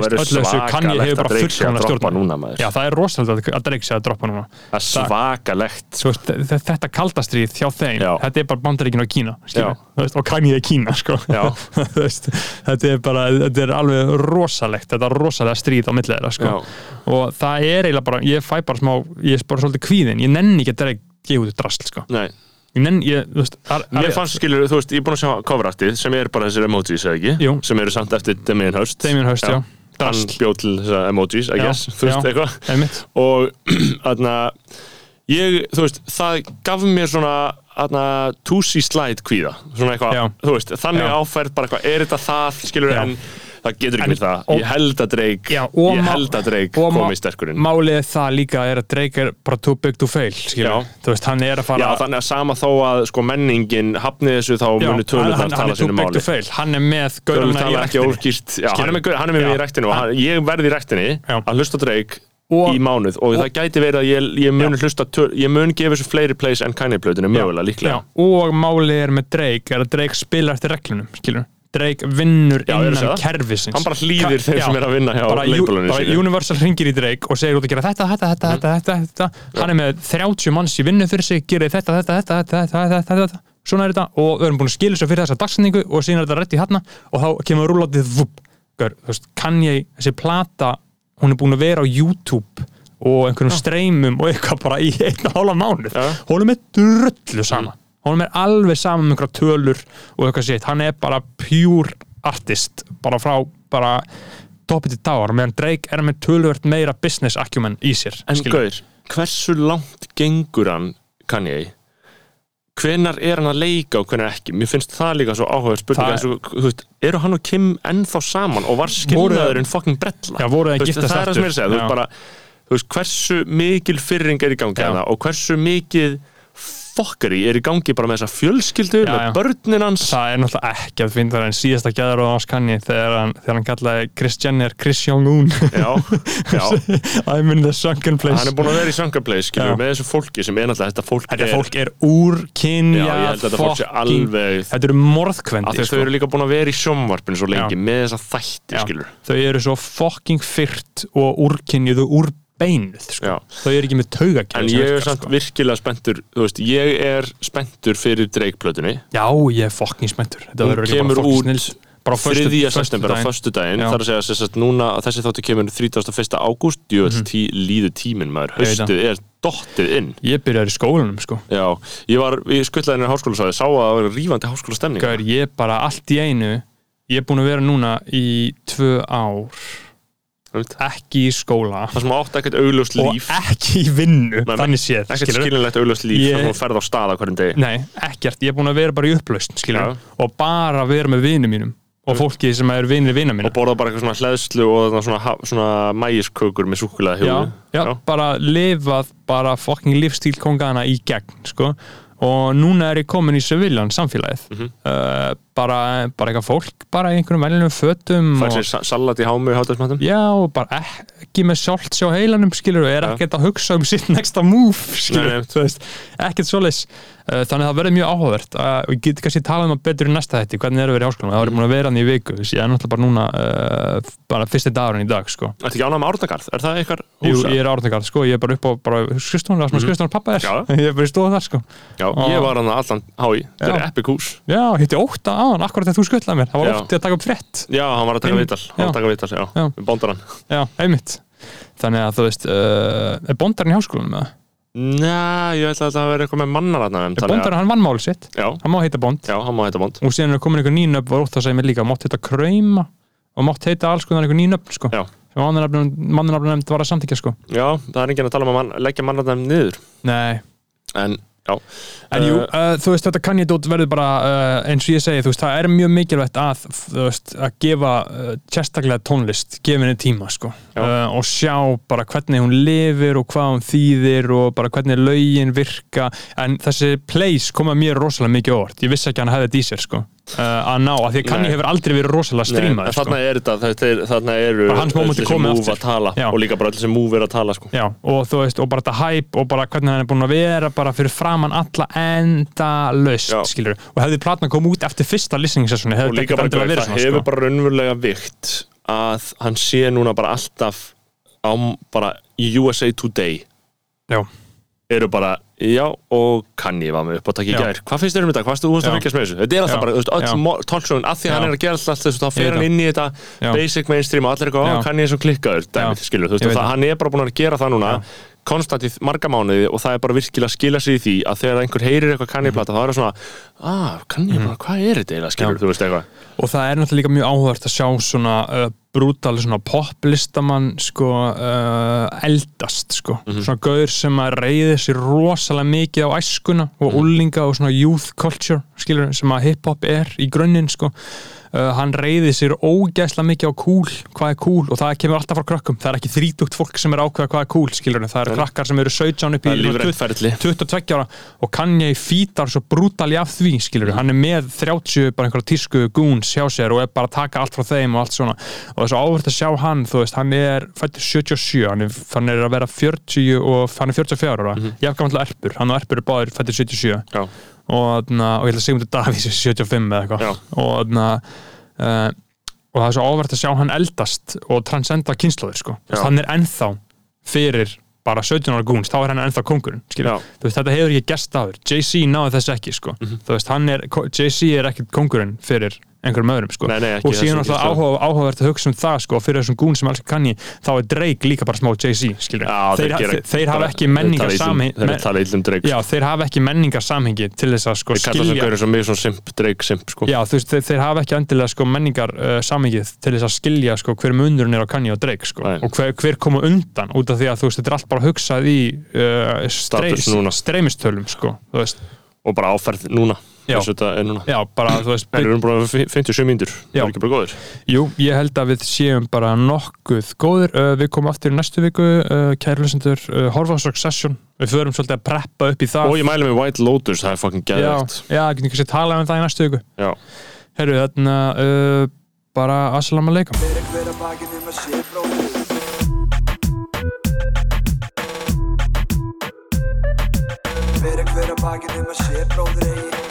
verður öllu þessu, Kanye hefur bara droppa stjórn Já, það er rosalega að sé að droppa núna. Það er svakalegt. Veist, þe- þetta kaldastrýð hjá þeim Já. þetta er bara bandaríkinu á Kína veist, og Kanye er Kína sko. Þetta er bara þetta er alveg rosalegt þetta er rosalega stríð á millið þeirra sko. Og það er eiginlega bara, ég fæ bara smá ég er bara svolítið kvíðin, ég nenni ekki að Drake gefa út drasl sko. Nei, ég nenni, ég, þú veist mér fannst skilur, þú veist, ég er búin að sjá coverartið sem er bara þessir emojis, eða ekki? Jú. Sem eru samt eftir Damien Hirst. Damien Hirst, já, Hann bjóð til þessar emojis, I guess, þú veist eitthvað. Einmitt, og þarna ég, þú veist, það gaf mér svona þarna túsi slide kvíða. Svona eitthvað, Já. þú veist, þannig Já. áferð bara eitthvað, er þetta það, skilur en það getur ekki En- það, og- ég held að Drake Já, og ég held að Drake og komi sterkurinn málið það líka er að Drake er bara too big to fail skilur, Já. þú veist, hann er að fara Já, þannig að sama þó að sko menningin hafni þessu þá Já, munu hann, tölurnar hann, hann tala er too big to máli. fail. Hann er með Tölur gaurana í tala Skilur. hann er með, hann er með Já. mig í ræktinu og ég verði í ræktinni Já. að hlusta Drake Og- í mánuð og, það gæti verið að ég, ég mun hlusta ég mun gefa þessu fleiri plays en Kanye-plötinu mögulega líklega. Já, og málið er með Drake er að Drake spilar eftir reglunum skilur Drake vinnur Já, ég er innan kerfisins Hann bara hlýðir þeim Já, sem er að vinna bara, bara. Universal ringir í Drake og segir út að gera þetta, þetta, þetta, Mhm. þetta, þetta, þetta hann er með 30 manns í vinnu fyrir sig gerir þetta, þetta, þetta, þetta, þetta, þetta, svona er þetta og við erum búin að skilja svo fyrir þessa dagsendingu og síðan er þetta rétt í hérna og þá kemur rúlátið veist, Kanye, þessi plata hún er búin að vera á YouTube og einhverjum streymum og eitthvað bara í einn og hálfa mánuð Já. honum er drullu sama honum er alveg sama um einhverja tölur og eitthvað sétt, hann er bara pure artist, bara frá bara toppið til dagar, meðan Drake er með töluvert meira business acumen í sér En. Gaur, hversu langt gengur hann Kanye? Hvenar er hann að leika og hvenar ekki? Mér finnst það líka svo áhuga spurning og, þú veist, eru hann og Kim ennþá saman og var skilnaðurinn fucking brella? Já, veist, það er það sem ég er að segja, veist bara hversu mikil fyrring er í gangi og hversu mikið fokkari er í gangi bara með þessa fjölskyldu Já, með já. börnin hans. Það er náttúrulega ekki að finna það en síðasta gæðar á hans kanni þegar hann, þegar hann kallaði já, já, I'm in the sunken place. Hann er búin að vera í Sunkerplace skilur, Já. með þessu fólki sem er náttúrulega þetta fólk þetta er, fólk er úrkynja þetta eru morðkvendi þau, þau eru líka búin að vera í sjónvarpinu svo lengi Já. með þessa þætti skilur þau eru svo fucking fyrt og úrkynjuðu úr beinuð sko. Þau eru ekki með taugakjörn en ég er samt virkilega spenntur veist, ég er spenntur fyrir Drake-plötunni Já, ég er fucking spenntur. Hún kemur út 3. september á föstudaginn. Já. þar að segja sem sagt, núna að þessi þáttu kemur 31. ágúst. Djöðl tí, líður tíminn maður. Haustið er dottið inn. Ég byrjar í skólanum sko. Já, ég var í skuttlæðinu háskólasvæði sá að það var rífandi háskólastemning. Gauður, ég bara allt í einu Ég er búin að vera núna í tvö ár Ekki í skóla. Það sem átti ekkert augljóst Og líf. ekki í vinnu. Nei, Þannig séð ekkert skilinlegt augljóst líf Ég- sem hún ferð á stað á hverjum degi. Nei, ekkert, ég er búin að vera bara í upplaust Já. Og bara vera með vinum mínum. Og fólki sem er vinir vina mínu og borða bara eitthvað svona hleðslu og svona, ha- svona mægiskökur með súkulega já, hjóðu já, bara lifað bara fucking lífstíl kongana í gegn sko. og núna er ég komin í Sevillan samfélagið. Mhm. uh, bara, bara eitthvað fólk bara í einhverjum veljónum fötum fær sér sa- salat í hámu í hátasmatum já, og bara ekki með sjálft sjá heilanum skilur og er ekkert að hugsa um sitt next move skilur, þú veist, ekkert svoleiðis. Uh, þannig að það verður mjög áhugavert. Uh, og ég get kannski talað um að betur í næsta hætti hvernig er að vera í háskólanum, það verður búin að vera hann í viku þess ég er náttúrulega bara núna uh, bara fyrsti dagurinn í dag sko. Ertu ekki ánægð með Árnagarð? Er það eitthvað Jú, húsa? ég er árningard, sko, ég er bara upp á bara skrifstofun, það sem mm skrifstofun pappa er. Ég er bara í stofu þar, sko. Já, ég var hann allan hái Það er epic hús. Já, hitti óta hann, akkurat þegar þú skuttlaði mér. Það var ótti að taka upp frétt. Já, hann var að taka vital Hann að taka vital, já, Já. við bóndar hann. Já, einmitt. Þannig að þú veist, uh, er bondarinn í háskólanum með það? Næ, ég ætla að það verði eitthvað með mannaratna Bondar, hann vann mál sitt, Já, hann má heita Bond. Já, hann má heita Bond. Og síðan er komin einhver nýnöfn og ótt að segja mig líka, mátt heita Krauma og mátt heita alls konar einhver nýnöfn sko. Já. sem mannarnafnum var að samtíkja sko. Já, það er enginn að tala um að man, leggja mannaratna niður. Nei, En, já. En jú, Uh, uh, þú veist, þetta kann ég dót verður bara, uh, eins og ég segi, þú veist, það er mjög mikilvægt að, veist, að gefa uh, sérstaklega tónlist, gefa henni tíma, sko, uh, og sjá bara hvernig hún lifir og hvað hún þýðir og bara hvernig lögin virka, en þessi place koma mér rosalega mikið óvart, ég vissi ekki að hann hefði þetta í sér, sko, uh, að ná, að því að kann Nei. ég hefur aldrei verið rosalega en sko. þarna er þetta, þarna eru þessi aftur. að tala Já. og líka bara þessi move er að tala sko. Já, og þú veist, og bara þetta hæp og bara hvernig hann er búin að vera bara fyrir framann alla enda Já. skilur og hefði platna komið út eftir fyrsta listening sessioni hefði og líka bara það svona, hefur sko. bara raunverulega vikt að hann sé núna bara alltaf á bara USA Today Já. Eru bara, já, og kann ég var með upp á takk í gær, hvað finnst þér um þetta, hvað þú veist að fylgjast með þessu, þetta er alltaf Já. bara, þú veist, öll talkshown, að því að hann er að gera alltaf þess, þá fer hann inn í þetta Já. basic mainstream og allir eitthvað, Já. ó, kann ég svo klikkaður, dæmið, skilur, þú veist, og það, hann er bara búin að gera það núna, konstant í marga mánuði og það er bara virkilega að skila sig í því að þegar einhver heyrir eitthvað kann Mhm. ég plata, þá er það svona, ah, kann ég bara, hvað er þetta eiginlega, skilur, þú veist eitthvað. Og það er náttúrulega líka mjög áhugavert að sjá svona uh, brútal svona poplistamann sko uh, eldast sko. Mhm. svona gaur sem að reyði sér rosalega mikið á æskuna og úlinga og svona youth culture skilur sem að hip-hop er í grunninn sko uh, hann reyði sér ógæslega mikið á cool, hvað er cool og það kemur alltaf frá krökkum, það er ekki þrítugt fólk sem er ákveða hvað er cool, skilur það eru krakkar sem eru 17 upp í það er svona lífrænt ferli. 22 ára. Og Kanye fítar svo brútali af því, skilur hann er með 30 bara einhverja tísku goons hjá sér og er bara að taka allt frá þeim og allt svona. Og það er svo áverð að sjá hann, þú veist, hann er fættur 77, hann er, hann er að vera 40 og hann er 44 ára. Mhm. ég hef gaman til Erpur, hann og Erpur er báðir fættur 77 Já. Og, þarna, og ég held að Sigmundur Davís er 75 eða eitthvað. Og þarna uh, og það er svo áverð að sjá hann eldast og transcenda kynnslóðir, sko. Hann er ennþá fyrir bara 17 ára goons, þá er hann ennþá kongurinn veist, þetta hefur ekki gest aður Jay-Z náði þess ekki, sko. Mhm. þú veist, er, Jay-Z er ekkert kongurinn fyrir einhverjum öðrum, sko. Nei, nei, og síðan alltaf áhuga, áhugavert að hugsa um það, sko fyrir þessum gún sem elskar kanni, þá er Drake líka bara smá Jay-Z, þeir, þeir, þeir hafa ekki menningar samhengi Þeir hafa ekki menningar samhengi til þess að sko skilja sko. Þeir, hafa ekki endilega sko menningar samhengið til þess að skilja sko hver munurinn er á Kanye og Drake sko og hver, hver koma undan út af því að þú veist, þetta er allt bara hugsað í uh, streymistölum sko, Og bara áferð núna. Þessu þetta er núna. Já, bara, þú veist, við erum bara 57 mínútur. Það Já. er ekki bara góður jú, ég held að við séum bara nokkuð góður, uh, við komum aftur í næstu viku, uh, kæri lusendur uh, horfa á Succession, við förum svolítið að preppa upp í það. Og ég mæli með White Lotus, það er fucking Já, geðvægt já, getum kannski tala um það í næstu viku. Já. Herru, þarna uh, bara assalamu alaikum. Fyrir hver að bakið um að sé bróðir eigi